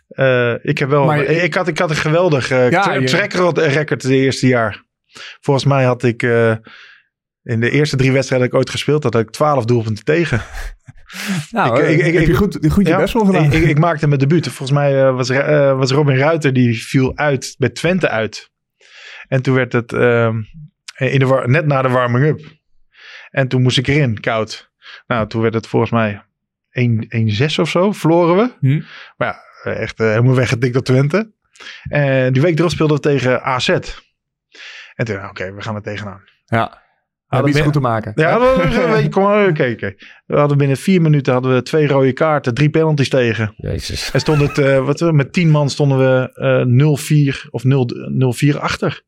Eh, ik heb wel, Maar- ik, had, ik had een geweldig eh Ja, track record het eerste jaar. Volgens mij had ik eh, in de eerste drie wedstrijden dat ik ooit gespeeld had, had ik twaalf doelpunten tegen. Nou, ik- eh, ik- ik- heb je goed, goed je Ja, best wel gedaan. Ik, maakte mijn debuut. Volgens mij eh, was, eh, was Robin Ruiter, die viel uit bij Twente uit. En toen werd het in de net na de warming-up. En toen moest ik erin, koud. Nou, toen werd het volgens mij 1-6 of zo, verloren we. Hm. Maar ja, eh, echt eh, helemaal weggetikt door Twente. En die week erop speelden we tegen AZ. En toen, nou, oké, we gaan er tegenaan. ja. Hebben iets goed te maken. Ja, we- kom maar, oké, oké. We hadden binnen vier minuten hadden we twee rode kaarten, drie penalties tegen. Jezus. En stond het, eh, wat, we- met tien man stonden we eh 0-4 of 0 0-4 achter.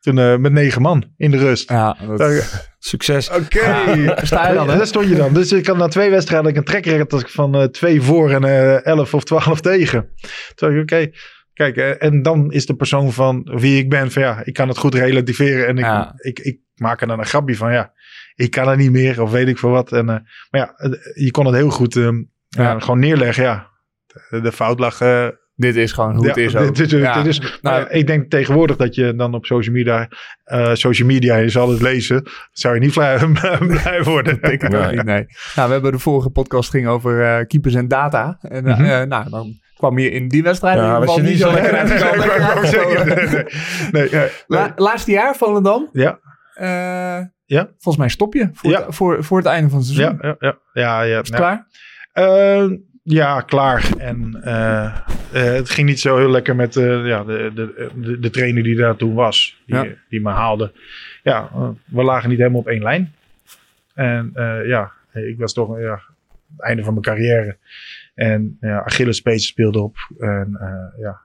Toen eh, met negen man in de rust. Ja, dat... Succes. Oké. sta je dan, hè? Daar stond je dan. Dus ik had na twee wedstrijden een trekrecord als ik van eh, twee voor en eh 11 of 12 tegen. Toen dacht ik, oké. Kijk, eh, en dan is de persoon van wie ik ben, van ja, ik kan het goed relativeren. En ik, Ja. ik, ik maak er dan een grapje van, ja, ik kan er niet meer of weet ik veel wat. En, eh, maar ja, eh, je kon het heel goed ehm, ja, gewoon neerleggen, ja. De, de fout lag Dit is gewoon hoe ja, het is ook. dit dit is- Nou, ik denk tegenwoordig dat je dan op social media, social media, je zal het lezen, zou je niet blij, blij worden. Ik Nee. nee. Nou, we hebben de vorige podcast ging over keepers en data. En Mhm. nou, dan kwam je in die wedstrijd Ja, in was je niet zo lekker La- laatste jaar Volendam. Ja. Eh, Ja. Volgens mij stop je voor, Ja. het, voor, voor het einde van het seizoen. Ja, ja, ja. ja, Is het klaar? Eh, ja, klaar. En eh, het ging niet zo heel lekker met ja, de, de, de, de trainer die daar toen was. Die, die me haalde. Ja, we lagen niet helemaal op één lijn. En ja, ik was toch ja, het einde van mijn carrière. En Achillespees speelde op. En eh, ja,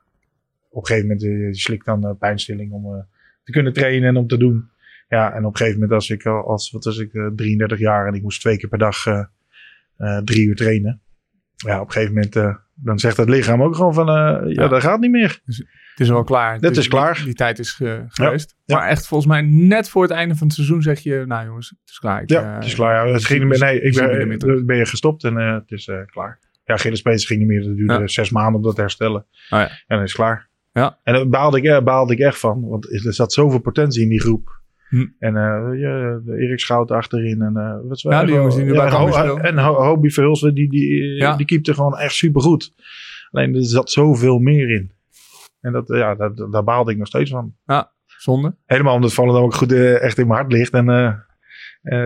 op een gegeven moment je slikt dan eh, pijnstilling om te kunnen trainen en om te doen. Ja, en op een gegeven moment als ik al- als wat was ik eh, 33 jaar en ik moest twee keer per dag drie uur trainen. Ja, op een gegeven moment dan zegt het lichaam ook gewoon van ja, Ja. dat gaat niet meer. Het is wel klaar. Dus is klaar. Die, die tijd is ge- geweest. Ja. Maar echt volgens mij net voor het einde van het seizoen zeg je... Nou jongens, het is klaar. Ik, Ja, het is klaar. Ja, het ging. Nee, ik ben, ben je gestopt en het is klaar. Ja, Gillespees ging niet meer. Het duurde Ja. zes maanden om dat te herstellen. Oh ja. En dan is het klaar. Ja. En daar baalde ik, eh, baalde ik echt van. Want er zat zoveel potentie in die groep. Hm. En eh ja, de Erik Schout achterin. En, eh wat Ja, die jongens die nu bij en Cambuur Ho-. En Ho- Hobie Verhulst, die, die, Ja. die keepte gewoon echt supergoed. Alleen er zat zoveel meer in. En dat, ja, dat, daar baalde ik nog steeds van. Zonde. Helemaal omdat Volendam ook goed echt in mijn hart ligt. En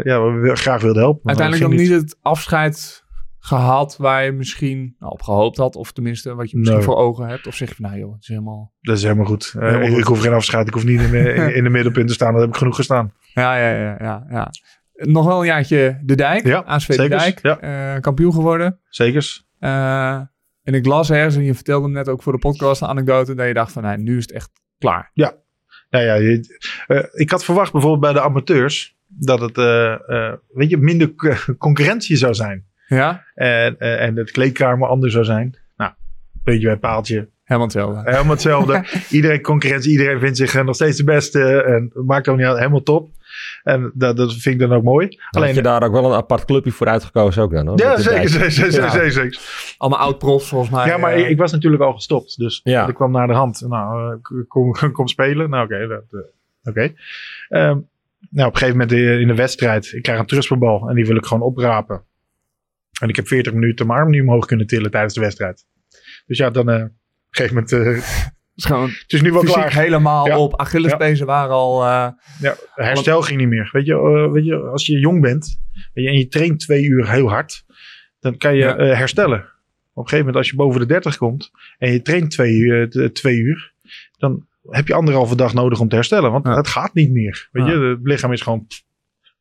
ja, we graag wilden helpen. Uiteindelijk dat dan niet het afscheid gehad waar je misschien nou, op gehoopt had. Of tenminste wat je misschien Nee. voor ogen hebt. Of zeg je van nou joh, het is helemaal... Dat is helemaal goed. Eh, ik, goed. ik hoef geen afscheid. Ik hoef niet in, de- in, in de middelpunt te staan. Dat heb ik genoeg gestaan. Ja, ja, ja, ja. ja. Nog wel een jaartje De Dijk. Ja, ASV De Dijk. ja. eh, kampioen geworden. Zekers. Eh, en ik las ergens, en je vertelde hem net ook voor de podcast, een anekdote, dat je dacht van, nou, nu is het echt klaar. Nou ja, je- eh, ik had verwacht bijvoorbeeld bij de amateurs dat het weet je, minder concurrentie zou zijn. Ja? En, eh, en het kleedkamer anders zou zijn. Nou, weet je bij het paaltje. Helemaal hetzelfde. Helemaal hetzelfde. iedereen concurrentie, iedereen vindt zich eh, nog steeds de beste. En het maakt ook niet uit, helemaal top. En dat, dat vind ik dan ook mooi. Alleen Alleen, had je daar ook wel een apart clubje voor uitgekozen ook dan hoor. ja, zeker, zeker, zeker, zeker, zeker. Allemaal oud-profs volgens mij. Ja, maar eh, ik, ik was natuurlijk al gestopt. Dus Ja. ik kwam naar de hand. Nou, kom, kom spelen. Nou, oké. dat, eh, oké. Ehm, nou, op een gegeven moment in de wedstrijd. Ik krijg een trustbal en die wil ik gewoon oprapen. En ik heb 40 minuten mijn arm niet omhoog kunnen tillen tijdens de wedstrijd. Dus ja, dan eh, op een gegeven moment... gewoon het is nu wel klaar. helemaal Ja. op. Achillespezen waren al... eh, Ja, herstel ging niet meer. Weet je, weet je, als je jong bent weet je, en je traint twee uur heel hard, dan kan je Ja. herstellen. Op een gegeven moment, als je boven de 30 komt en je traint twee, uur, twee uur, dan heb je anderhalve dag nodig om te herstellen. Want Ja. het gaat niet meer. Weet Ja. je, het lichaam is gewoon.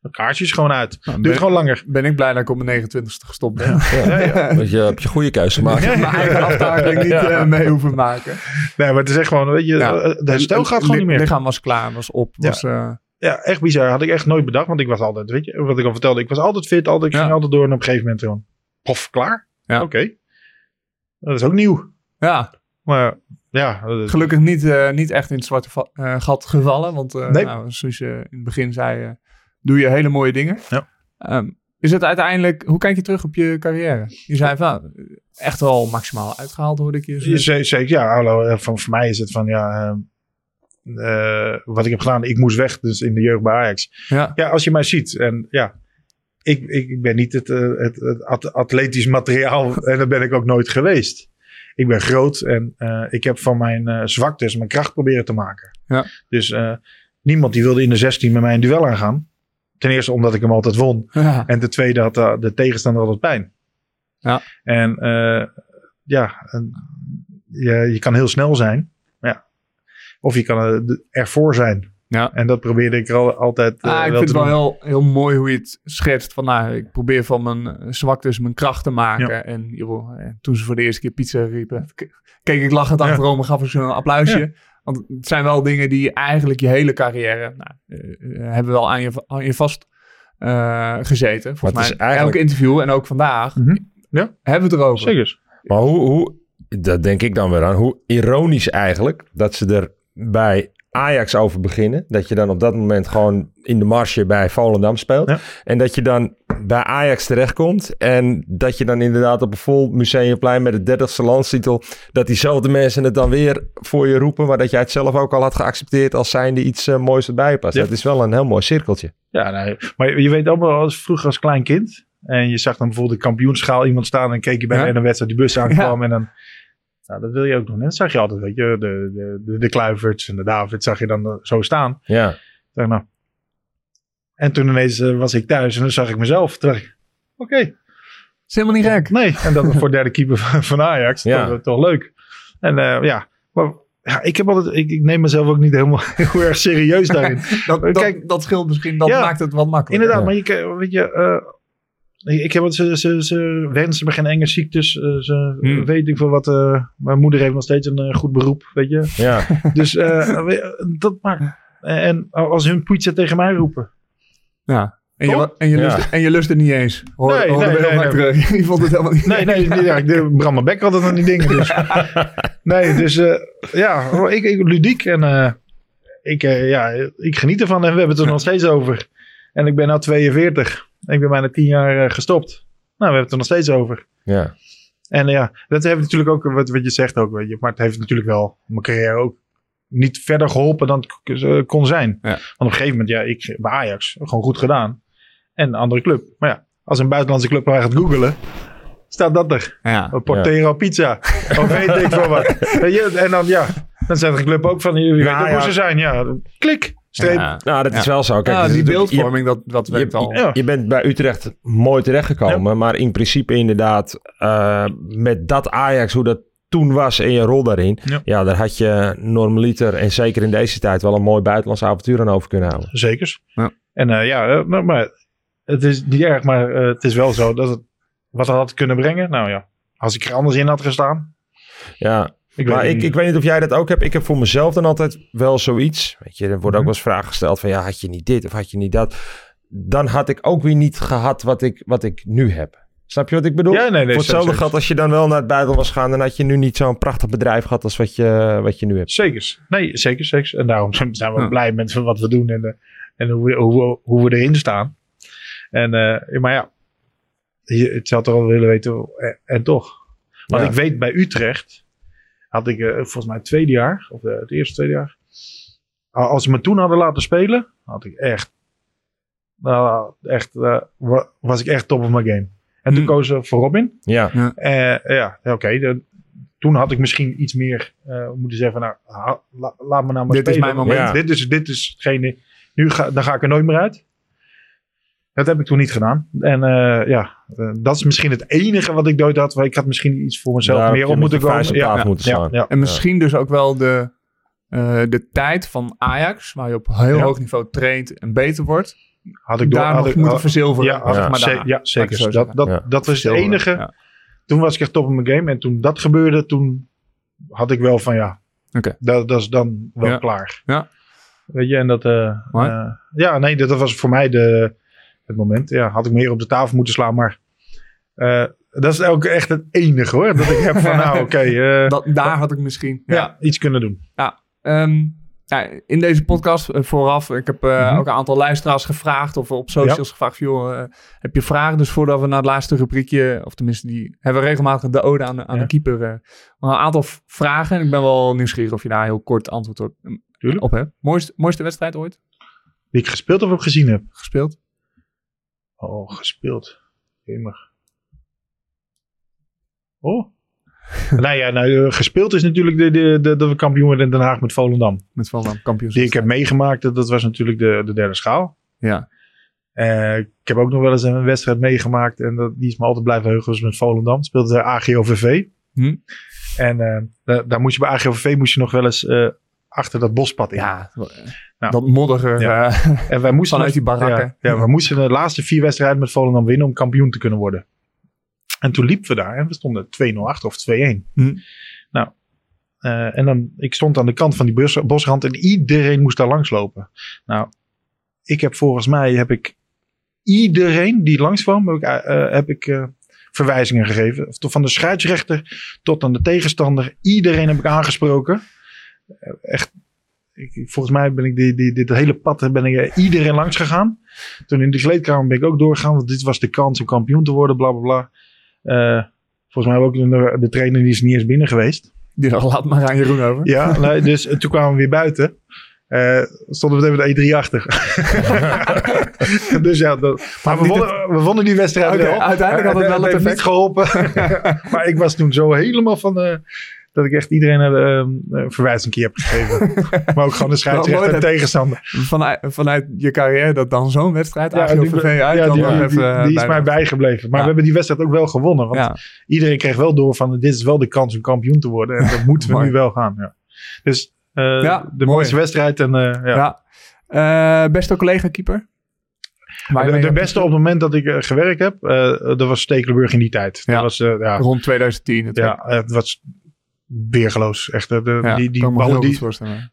Het kaartje is gewoon uit. nou, Duurt ben, gewoon langer. ben ik blij dat ik op mijn 29ste gestopt ben. Ja, ja. Je hebt je goede keuze gemaakt. Mijn eigen aftakeling niet eh, mee hoeven maken. Nee, maar het is echt gewoon, weet je, Ja. eh, de herstel gaat gewoon niet meer. lichaam was klaar, was op. Ja. Was, eh, Ja, echt bizar. Had ik echt nooit bedacht. Want ik was altijd, weet je, wat ik al vertelde. Ik was altijd fit, altijd, ik Ja. ging altijd door. En op een gegeven moment gewoon, pof, klaar. Ja. Oké. Dat is ook nieuw. ja, Maar ja, gelukkig niet, eh, niet echt in het zwarte eh, gat gevallen. Want eh, Nee. nou, zoals je in het begin zei, eh, doe je hele mooie dingen. Ja. Ehm, is het uiteindelijk, hoe kijk je terug op je carrière? Je zei van, nou, echt wel maximaal uitgehaald, hoorde ik je Ja, zeggen. ze- Zeker, ja. Hallo, eh, van, voor mij is het van, ja, eh, eh, wat ik heb gedaan, ik moest weg, dus in de jeugd bij Ajax. Ja, Ja, als je mij ziet, en ja, ik, ik, ik ben niet het, eh, het, het at- atletisch materiaal en dat ben ik ook nooit geweest. Ik ben groot en ik heb van mijn eh, zwaktes mijn kracht proberen te maken. Ja. Dus niemand die wilde in de 16 met mij een duel aangaan. Ten eerste omdat ik hem altijd won. ja. En ten tweede had de, de tegenstander altijd pijn. Ja. En eh, ja, en je, je kan heel snel zijn. Ja. Of je kan eh, ervoor zijn. Ja. En dat probeerde ik er al, altijd eh, Ah, ik wel vind het wel heel, heel mooi hoe je het schetst. Van, nou, ik probeer van mijn eh, zwaktes mijn kracht te maken. Ja. En joh, eh, toen ze voor de eerste keer pizza riepen, keek ik lachend achterom en gaf ik ze een applausje. Want het zijn wel dingen die eigenlijk je hele carrière nou, eh, eh, hebben wel aan je, aan je vast eh, gezeten. Volgens mij eigenlijk- elk interview en ook vandaag Mhm. Ja. hebben we het erover. Zeker. Maar hoe, hoe, dat denk ik dan weer aan, hoe ironisch eigenlijk dat ze er bij Ajax over beginnen. Dat je dan op dat moment gewoon in de marge bij Volendam speelt. Ja. En dat je dan bij Ajax terechtkomt. En dat je dan inderdaad op een vol museumplein met de dertigste landstitel... dat diezelfde mensen het dan weer voor je roepen... maar dat jij het zelf ook al had geaccepteerd als zijnde iets eh, moois erbij past. Ja. Dat is wel een heel mooi cirkeltje. Ja, nee. maar je weet ook wel, als vroeger als klein kind. En je zag dan bijvoorbeeld de kampioenschaal iemand staan. En keek je bij Ja. en een wedstrijd die bus aankwam. En dan, nou, dat wil je ook doen. En dan zag je altijd, weet je, de, de, de, de Kluiverts en de David zag je dan eh, zo staan. Ja, dacht, nou. En toen ineens eh, was ik thuis en dan zag ik mezelf. Toen dacht ik, oké, is helemaal niet gek. nee. En dat voor derde keeper van, van Ajax. Ja. Toch, toch leuk. En eh, ja, maar ja, ik, heb altijd, ik, ik neem mezelf ook niet helemaal heel erg serieus daarin. Dat, dat, Kijk- dat scheelt misschien, dat Ja. maakt het wat makkelijker. Inderdaad, Ja. maar je, weet je, eh, ik heb wat ze, ze, ze wensen me geen enge ziektes. eh, ze Hmm. weet ik veel wat. eh, mijn moeder heeft nog steeds een eh, goed beroep, weet je. ja. Dus eh, we- dat maakt. En als hun pizza tegen mij roepen. Ja. En je, en, je Ja. lust, en je lust het niet eens. Hoor, Nee, hoorde nee, terug. Je vond het helemaal niet Nee, nee, nee ja, ik brand mijn bek altijd aan die dingen. Dus. Nee, dus eh, ja, ik, ik ludiek en eh, ik, ja, ik geniet ervan en we hebben het er nog steeds over. En ik ben nu 42. Ik ben bijna 10 jaar eh, gestopt. Nou, we hebben het er nog steeds over. ja. En eh, ja, dat heeft natuurlijk ook, wat, wat je zegt ook, weet je, maar het heeft natuurlijk wel mijn carrière ook niet verder geholpen dan het kon zijn. Ja. Want op een gegeven moment, ja, ik bij Ajax, gewoon goed gedaan. En een andere club. Maar ja, als een buitenlandse club maar gaat googelen, staat dat er. Ja. Portero pizza. Of weet ik veel wat. En dan ja, dan zegt een club ook van, jullie weten hoe ze zijn. Ja, klik, streep. Ja. Nou, dat is wel zo. Kijk, Ja, is die je- beeldvorming, dat, dat werkt je, al. Ja. je bent bij Utrecht mooi terechtgekomen. Maar in principe inderdaad, eh, met dat Ajax, hoe dat toen was en je rol daarin. Ja. Ja, daar had je normaliter en zeker in deze tijd wel een mooi buitenlands avontuur aan over kunnen houden. Zekers. Ja. En eh, ja, eh, maar het is niet erg, maar het is wel zo dat het wat had kunnen brengen. Nou ja, als ik er anders in had gestaan. Ja, Ik maar weet ik, niet. ik weet niet of jij dat ook hebt. Ik heb voor mezelf dan altijd wel zoiets. Weet je, er wordt ook Mhm. wel eens vragen gesteld van ja, had je niet dit of had je niet dat. Dan had ik ook weer niet gehad wat ik, wat ik nu heb. Snap je wat ik bedoel? Ja, nee, nee, voor hetzelfde zeker. geld, als je dan wel naar het buitenland was gaan, dan had je nu niet zo'n prachtig bedrijf gehad als wat je, wat je nu hebt. Zekers. Nee, zeker, zeker. En daarom zijn we Ja. blij met wat we doen en, eh, en hoe, we, hoe, we- hoe we erin staan. En, eh, maar ja, je, het zou toch wel willen weten. En, en toch. Want Ja. ik weet bij Utrecht had ik eh, volgens mij het tweede jaar, of eh, het eerste tweede jaar. Als ze me toen hadden laten spelen, had ik echt, nou, echt eh, wa- was ik echt top of my game. En toen Hmm. kozen ze voor Robin. Ja, Eh, ja, oké. de- toen had ik misschien iets meer eh, moeten zeggen: van, Nou, ha- la- laat me nou maar Dit is mijn moment. Ja. Dit, is, dit is hetgene. Nu ga, dan ga ik er nooit meer uit. Dat heb ik toen niet gedaan. En eh, ja, dat is misschien het enige wat ik nooit had. Want ik had misschien iets voor mezelf Daar meer op moeten komen. op Ja, moeten ja, ja. En misschien dus ook wel de, eh, de tijd van Ajax, waar je op heel Ja. hoog niveau traint en beter wordt, Had ik door, daar had nog ik, moeten had- verzilveren. ja, had Ja. maar daar, ja, zeker. zo Dat, zeggen. dat, Ja. dat was het enige. ja. Toen was ik echt top in mijn game. En toen dat gebeurde, toen had ik wel van ja, Oké. dat, dat is dan wel Ja. klaar. Ja. Weet je, en dat... eh, eh, ja, nee, dat, dat was voor mij de, het moment. Ja, had ik meer op de tafel moeten slaan, maar... eh, dat is ook echt het enige hoor. Dat ik heb van nou oké, eh, Dat, daar had ik misschien. ja. Ja. iets kunnen doen. Ehm, ja, in deze podcast eh, vooraf, ik heb eh, Mhm. ook een aantal luisteraars gevraagd of op socials gevraagd, joh, eh, heb je vragen? Dus voordat we naar het laatste rubriekje, of tenminste die hebben we regelmatig de ode aan, de- aan Ja. de keeper. eh, een aantal vragen en ik ben wel nieuwsgierig of je daar heel kort antwoord op, op hebt. Mooiste, mooiste wedstrijd ooit Die ik gespeeld of ook gezien heb. gespeeld? Oh, gespeeld. Jemig. Oh. nou ja, nou, eh, gespeeld is natuurlijk de, de, de, we kampioen werden in Den Haag met Volendam. Met Volendam kampioens. Die ik heb meegemaakt, dat, dat was natuurlijk de, de derde schaal. Ja, Eh, ik heb ook nog wel eens een wedstrijd meegemaakt. En dat, die is me altijd blijven heugen. was met Volendam. Speelde de AGOVV. Hm. En eh, da- daar moest je bij AGOVV moest je nog wel eens achter dat bospad in. Ja, Nou. dat moddiger. Ja. eh, En wij moesten Vanuit die barakken. Ja, ja, we moesten de laatste vier wedstrijden met Volendam winnen om kampioen te kunnen worden. En toen liepen we daar en we stonden 2-0 achter of 2-1. Hm. Nou, eh, en dan, ik stond aan de kant van die bos, bosrand en iedereen moest daar langs lopen. Nou, ik heb volgens mij, heb ik iedereen die langskwam, heb ik, eh, heb ik verwijzingen gegeven. Van de scheidsrechter tot aan de tegenstander. Iedereen heb ik aangesproken. Echt, ik, volgens mij ben ik die, die, dit hele pad ben ik iedereen langs gegaan. Toen in de kleedkamer ben ik ook doorgegaan, want dit was de kans om kampioen te worden, bla bla bla. Eh, volgens mij ook de, de trainer die is niet eens binnen geweest. Die dacht, laat maar aan Jeroen over. Ja, nee, dus eh, toen kwamen we weer buiten. Eh, stonden we meteen met E3 achter. dus ja, dat, maar we wonnen, we wonnen die wedstrijd wel. uiteindelijk had het wel het effect. niet geholpen. maar ik was toen zo helemaal van... dat ik echt iedereen een uh, verwijzing heb gegeven. maar ook gewoon de scheidsrechter en tegenstander. Vanuit, vanuit je carrière dat dan zo'n wedstrijd Ja, die, VV uit ja, dan die, even die- die is mij bijgebleven. Maar Ja. we hebben die wedstrijd ook wel gewonnen. Want Ja, iedereen kreeg wel door van dit is wel de kans om kampioen te worden. En dat moeten we nu wel gaan. Ja. Dus eh, Ja, de mooi. mooiste wedstrijd. En, eh, ja. Eh, beste collega-keeper? De, de beste op het moment dat ik eh, gewerkt heb, eh, dat was Stekelenburg in die tijd. Ja. Dat was, eh, ja, Rond 2010 natuurlijk. ja, het was weergeloos. Echt, eh, de, Ja, die, die ballen, die,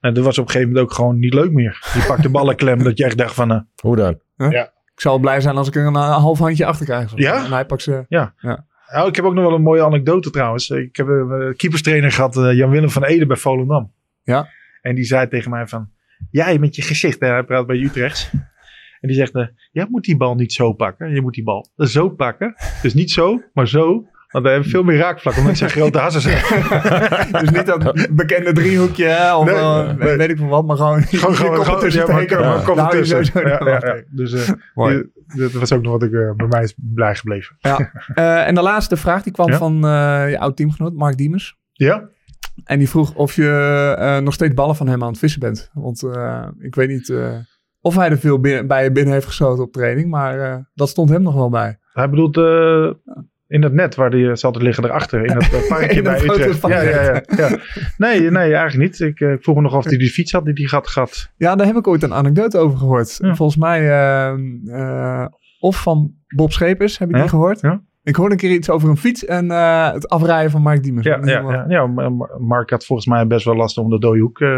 nou, dat was op een gegeven moment ook gewoon niet leuk meer. Die pakte ballen klem, dat je echt dacht van, eh, Hoe dan? Ik zal blij zijn als ik er een eh, half handje achter krijg. Ja? En hij pakt ze. Nou, ik heb ook nog wel een mooie anekdote trouwens. Ik heb een keeperstrainer gehad, eh, Jan-Willem van Ede bij Volendam. Ja. En die zei tegen mij van, jij met je gezicht, hè, hij praat bij Utrechts. En die zegt, jij moet die bal niet zo pakken. Je moet die bal zo pakken. Dus niet zo, maar zo. Want we hebben veel meer raakvlak, omdat zijn grote hassen zeg. Dus niet dat bekende driehoekje hè, of Nee, eh, nee. weet ik veel wat, maar gewoon Gewoon, gewoon, kop gewoon, ertussen ja, maar, steken. maar Nou, ertussen. sowieso Ja, ja, ja. Dus eh, Mooi. die- dat was ook nog wat ik eh, bij mij is blij gebleven. Eh, en de laatste vraag die kwam Ja? van eh, je oud-teamgenoot Mark Diemers. Ja? En die vroeg of je eh, nog steeds ballen van hem aan het vissen bent. Want eh, ik weet niet eh, of hij er veel binnen- bij je binnen heeft geschoten op training. Maar eh, dat stond hem nog wel bij. Hij bedoelt eh, in het net waar die zal te liggen erachter. In dat eh, parkje bij grote Utrecht. Ja, ja, ja. Nee, nee, eigenlijk niet. Ik eh, vroeg me nog of hij die fiets had die had gehad. Ja, daar heb ik ooit een anekdote over gehoord. Ja. Volgens mij eh, eh, of van Bob Schepers heb ik Ja, die gehoord. Ik hoorde een keer iets over een fiets en eh, het afrijden van Mark Diemers. Ja, ja, ja, Mark had volgens mij best wel last om de dode hoek eh,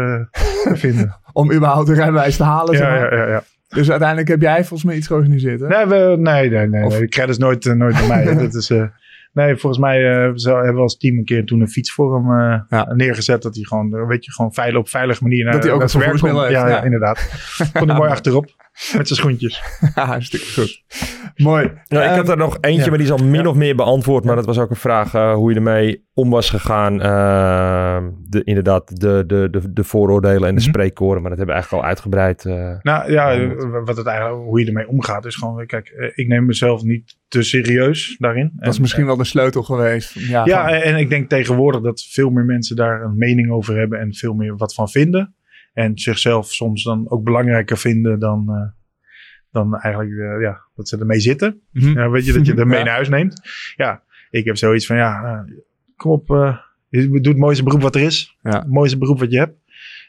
te vinden. Om überhaupt de rijbewijs te halen. zeg ja, maar. ja, ja, ja. Dus uiteindelijk heb jij volgens mij iets georganiseerd. Hè? Nee, we, nee, nee, nee, nee. De credit is nooit, eh, nooit bij mij. Dat is, eh, nee, volgens mij eh, zo, hebben we als team een keer toen een fiets voor hem Ja. neergezet. Dat hij gewoon, weet je, gewoon veilig, op veilige manier naar, Dat hij ook een vervoersmiddel Ja, heeft, ja, ja. inderdaad. Kon hij mooi achterop. Met zijn schoentjes. Ja, hartstikke goed. Mooi. Ja, ik Ehm, had er nog eentje, ja. maar die is al min Ja. of meer beantwoord. Maar dat was ook een vraag eh, hoe je ermee om was gegaan. Ehm, de, inderdaad, de, de, de, de vooroordelen en de Mhm. spreekkoren. Maar dat hebben we eigenlijk al uitgebreid. eh, Nou ja, eh, wat het eigenlijk, hoe je ermee omgaat is gewoon, kijk, ik neem mezelf niet te serieus daarin. dat is En, misschien wel de sleutel geweest. Ja, Ja, en ik denk tegenwoordig dat veel meer mensen daar een mening over hebben en veel meer wat van vinden. En zichzelf soms dan ook belangrijker vinden dan, eh, dan eigenlijk eh, ja, dat ze ermee zitten. Mhm. Ja, weet je, dat je er mee Ja. naar huis neemt. Ja, ik heb zoiets van, ja, eh, kom op, je doet het mooiste beroep wat er is. Het mooiste beroep wat je hebt.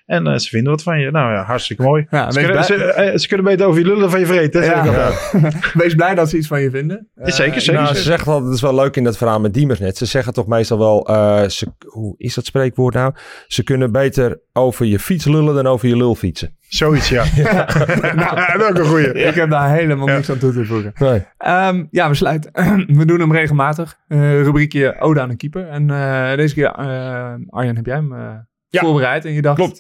En eh, ze vinden wat van je. Nou ja, hartstikke mooi. Ja, ze, kunnen, ze, eh, ze kunnen beter over je lullen van je vreten. Ja. altijd. Wees blij dat ze iets van je vinden. Ja, zeker, Eh, zeker. nou, ze zeggen wel, dat is wel leuk in dat verhaal met Diemers net. Ze zeggen toch meestal wel, eh, ze, hoe is dat spreekwoord nou? Ze kunnen beter over je fiets lullen dan over je lul fietsen. Zoiets, ja. nou, dat is ook een goeie. Ik heb daar helemaal Ja. niks aan toe te voegen. Nee. Ehm, ja, we sluiten. we doen hem regelmatig. Eh, rubriekje Ode aan een keeper. En eh, deze keer, eh, Arjen, heb jij hem eh, Ja. voorbereid? En je dacht, Klopt.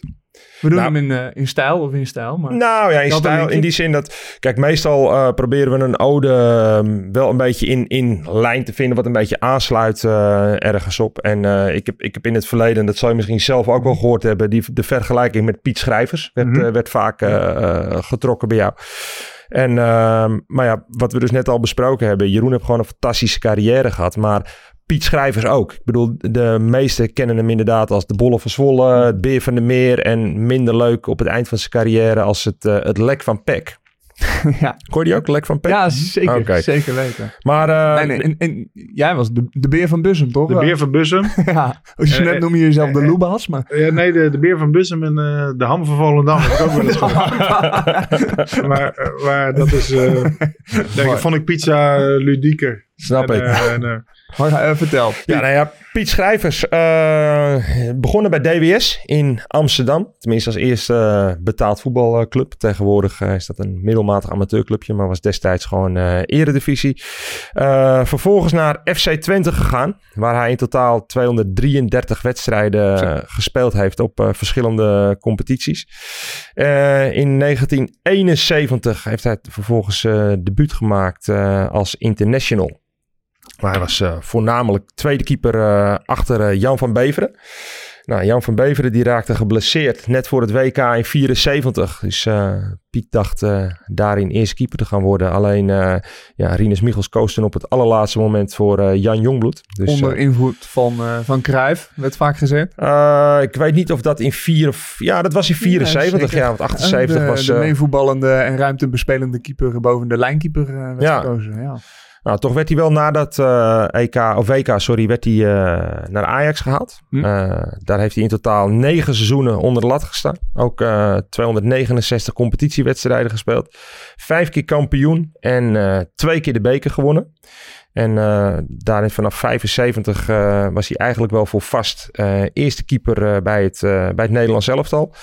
We doen Nou. hem in, eh, in stijl of in stijl. Maar Nou ja, in, stijl, in die zin dat... Kijk, meestal eh, proberen we een ode ehm, wel een beetje in, in lijn te vinden... wat een beetje aansluit eh, ergens op. En ik, heb, ik heb in het verleden, en dat zal je misschien zelf ook wel gehoord hebben... Die, de vergelijking met Piet Schrijvers werd, Mhm. werd vaak getrokken bij jou. En, ehm, maar ja, wat we dus net al besproken hebben... Jeroen heeft gewoon een fantastische carrière gehad, maar... Piet Schrijvers ook. Ik bedoel, de meesten kennen hem inderdaad als de Bolle van Zwolle, het Beer van de Meer. En minder leuk op het eind van zijn carrière als het, eh, het lek van Peck. ja. Kon je die ook? Lek van Peck? ja, zeker. Zeker weten. Maar eh, nee, nee. En, en jij was de, de beer van Bussum, toch? De beer van Bussum. ja. Als je Eh, net noem je jezelf de Loebas, maar... Ja, nee, de, de beer van Bussum en eh, de ham van Volendam heb ik ook wel eens maar, eh, maar dat is... eh denk, ik vond ik pizza eh, ludieker. snap En, ik. eh, en, eh, Maar eh, vertel. Ja, nou ja, Piet Schrijvers eh, begonnen bij DWS in Amsterdam. Tenminste als eerste eh, betaald voetbalclub. Tegenwoordig is dat een middelmatig amateurclubje, maar was destijds gewoon eredivisie. Vervolgens naar FC Twente gegaan, waar hij in totaal 233 wedstrijden gespeeld heeft op verschillende competities. In 1971 heeft hij vervolgens debuut gemaakt als international. Maar hij was eh, voornamelijk tweede keeper eh, achter eh, Jan van Beveren. Nou, Jan van Beveren die raakte geblesseerd net voor het WK in 74. Dus Piet dacht daarin eerst keeper te gaan worden. Alleen uh, ja, Rinus Michels koos toen op het allerlaatste moment voor Jan Jongbloed. Dus, Onder invloed van, van Cruijff, werd vaak gezegd. Ik weet niet of dat in 4... Ja, dat was in 74, ja. ja want 78 de, was... De meevoetballende en ruimtebespelende keeper boven de lijnkeeper werd ja. gekozen. Ja. Nou, toch werd hij wel na dat uh, EK, of WK, sorry, werd hij uh, naar Ajax gehaald. Hm. Uh, daar heeft hij in totaal negen seizoenen onder de lat gestaan. Ook 269 competitiewedstrijden gespeeld. Vijf keer kampioen en twee keer de beker gewonnen. En daarin vanaf 75 was hij eigenlijk wel voor vast eerste keeper bij, het, bij het Nederlands elftal.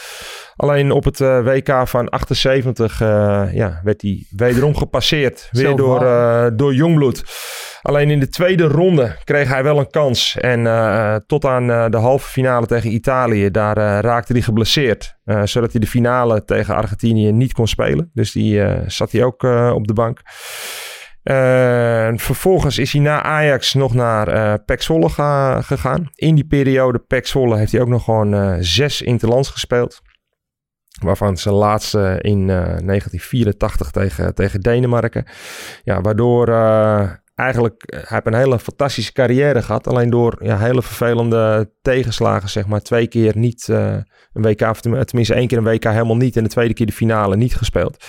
Alleen op het WK van 78 uh, ja, werd hij wederom gepasseerd. Weer door, door Jongbloed. Alleen in de tweede ronde kreeg hij wel een kans. En tot aan de halve finale tegen Italië, daar raakte hij geblesseerd. zodat hij de finale tegen Argentinië niet kon spelen. Dus die zat hij ook op de bank. Vervolgens is hij na Ajax nog naar uh, Pek Zwolle ga, gegaan. In die periode Pek Zwolle heeft hij ook nog gewoon zes interlands gespeeld. Waarvan zijn laatste in uh, 1984 tegen, tegen Denemarken. Ja, waardoor uh, eigenlijk... Hij een hele fantastische carrière gehad. Alleen door ja, hele vervelende tegenslagen, zeg maar. Twee keer niet uh, een WK, of tenminste één keer een WK helemaal niet. En de tweede keer de finale niet gespeeld.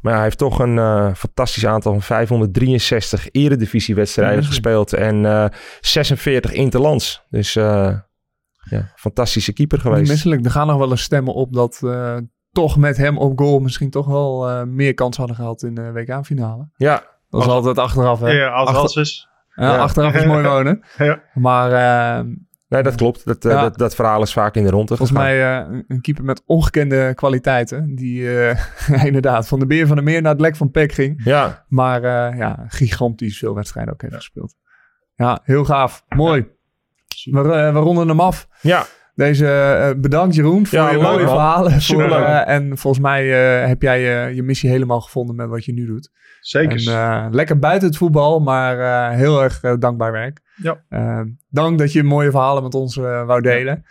Maar ja, hij heeft toch een uh, fantastisch aantal van 563 eredivisiewedstrijden mm -hmm. gespeeld. En uh, 46 interlands. Dus... Uh, ja, fantastische keeper geweest. Misselijk, er gaan nog wel eens stemmen op dat uh, toch met hem op goal misschien toch wel uh, meer kans hadden gehad in de WK-finale. Ja. Dat is als, altijd achteraf, hè? Ja, als Achter, als is. Ja, ja. Achteraf is mooi wonen. ja. Maar... Nee, dat klopt. Dat, ja. dat, dat, verhaal is vaak in de ronde Volgens gegaan. mij een keeper met ongekende kwaliteiten. Die inderdaad van de beer van de meer naar het lek van Peck ging. Ja. Maar ja, gigantisch veel wedstrijden ook heeft gespeeld. Ja, heel gaaf. Mooi. We, we ronden hem af. Ja. Deze uh, bedankt Jeroen voor ja, je mooie man. verhalen. Superleuk. Voor, uh, en volgens mij heb jij je missie helemaal gevonden met wat je nu doet. Zeker. En, lekker buiten het voetbal, maar heel erg dankbaar werk. Ja. dank dat je mooie verhalen met ons wou delen.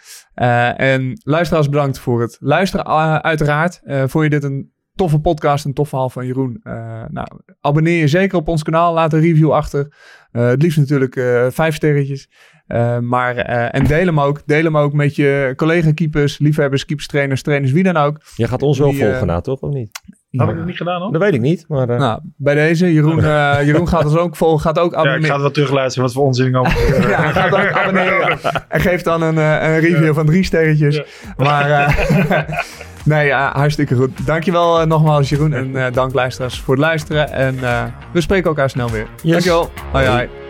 en luisteraars bedankt voor het luisteren uiteraard. vond je dit een toffe podcast, een tof verhaal van Jeroen. Uh, nou, abonneer je zeker op ons kanaal. Laat een review achter. Uh, het liefst natuurlijk uh, vijf sterretjes. Maar, en deel hem ook. Deel hem ook met je collega-keepers, liefhebbers, keeperstrainers, trainers, wie dan ook. Je gaat ons wel Die, volgen, nou, toch? Of niet? Ja. Heb ik dat niet gedaan hoor? Dat weet ik niet. Maar, nou, bij deze, Jeroen, Jeroen gaat ons ook volgen. Gaat ook abonneren. Ja, ik ga het wel terugluisteren wat voor onzin over. ja, gaat ook abonneren. En geeft dan een, een review van drie sterretjes. Ja. Maar... Nee, ja, hartstikke goed. Dankjewel uh, nogmaals Jeroen en uh, dank luisteraars voor het luisteren. En uh, we spreken elkaar snel weer. Yes. Dankjewel. Hoi hoi.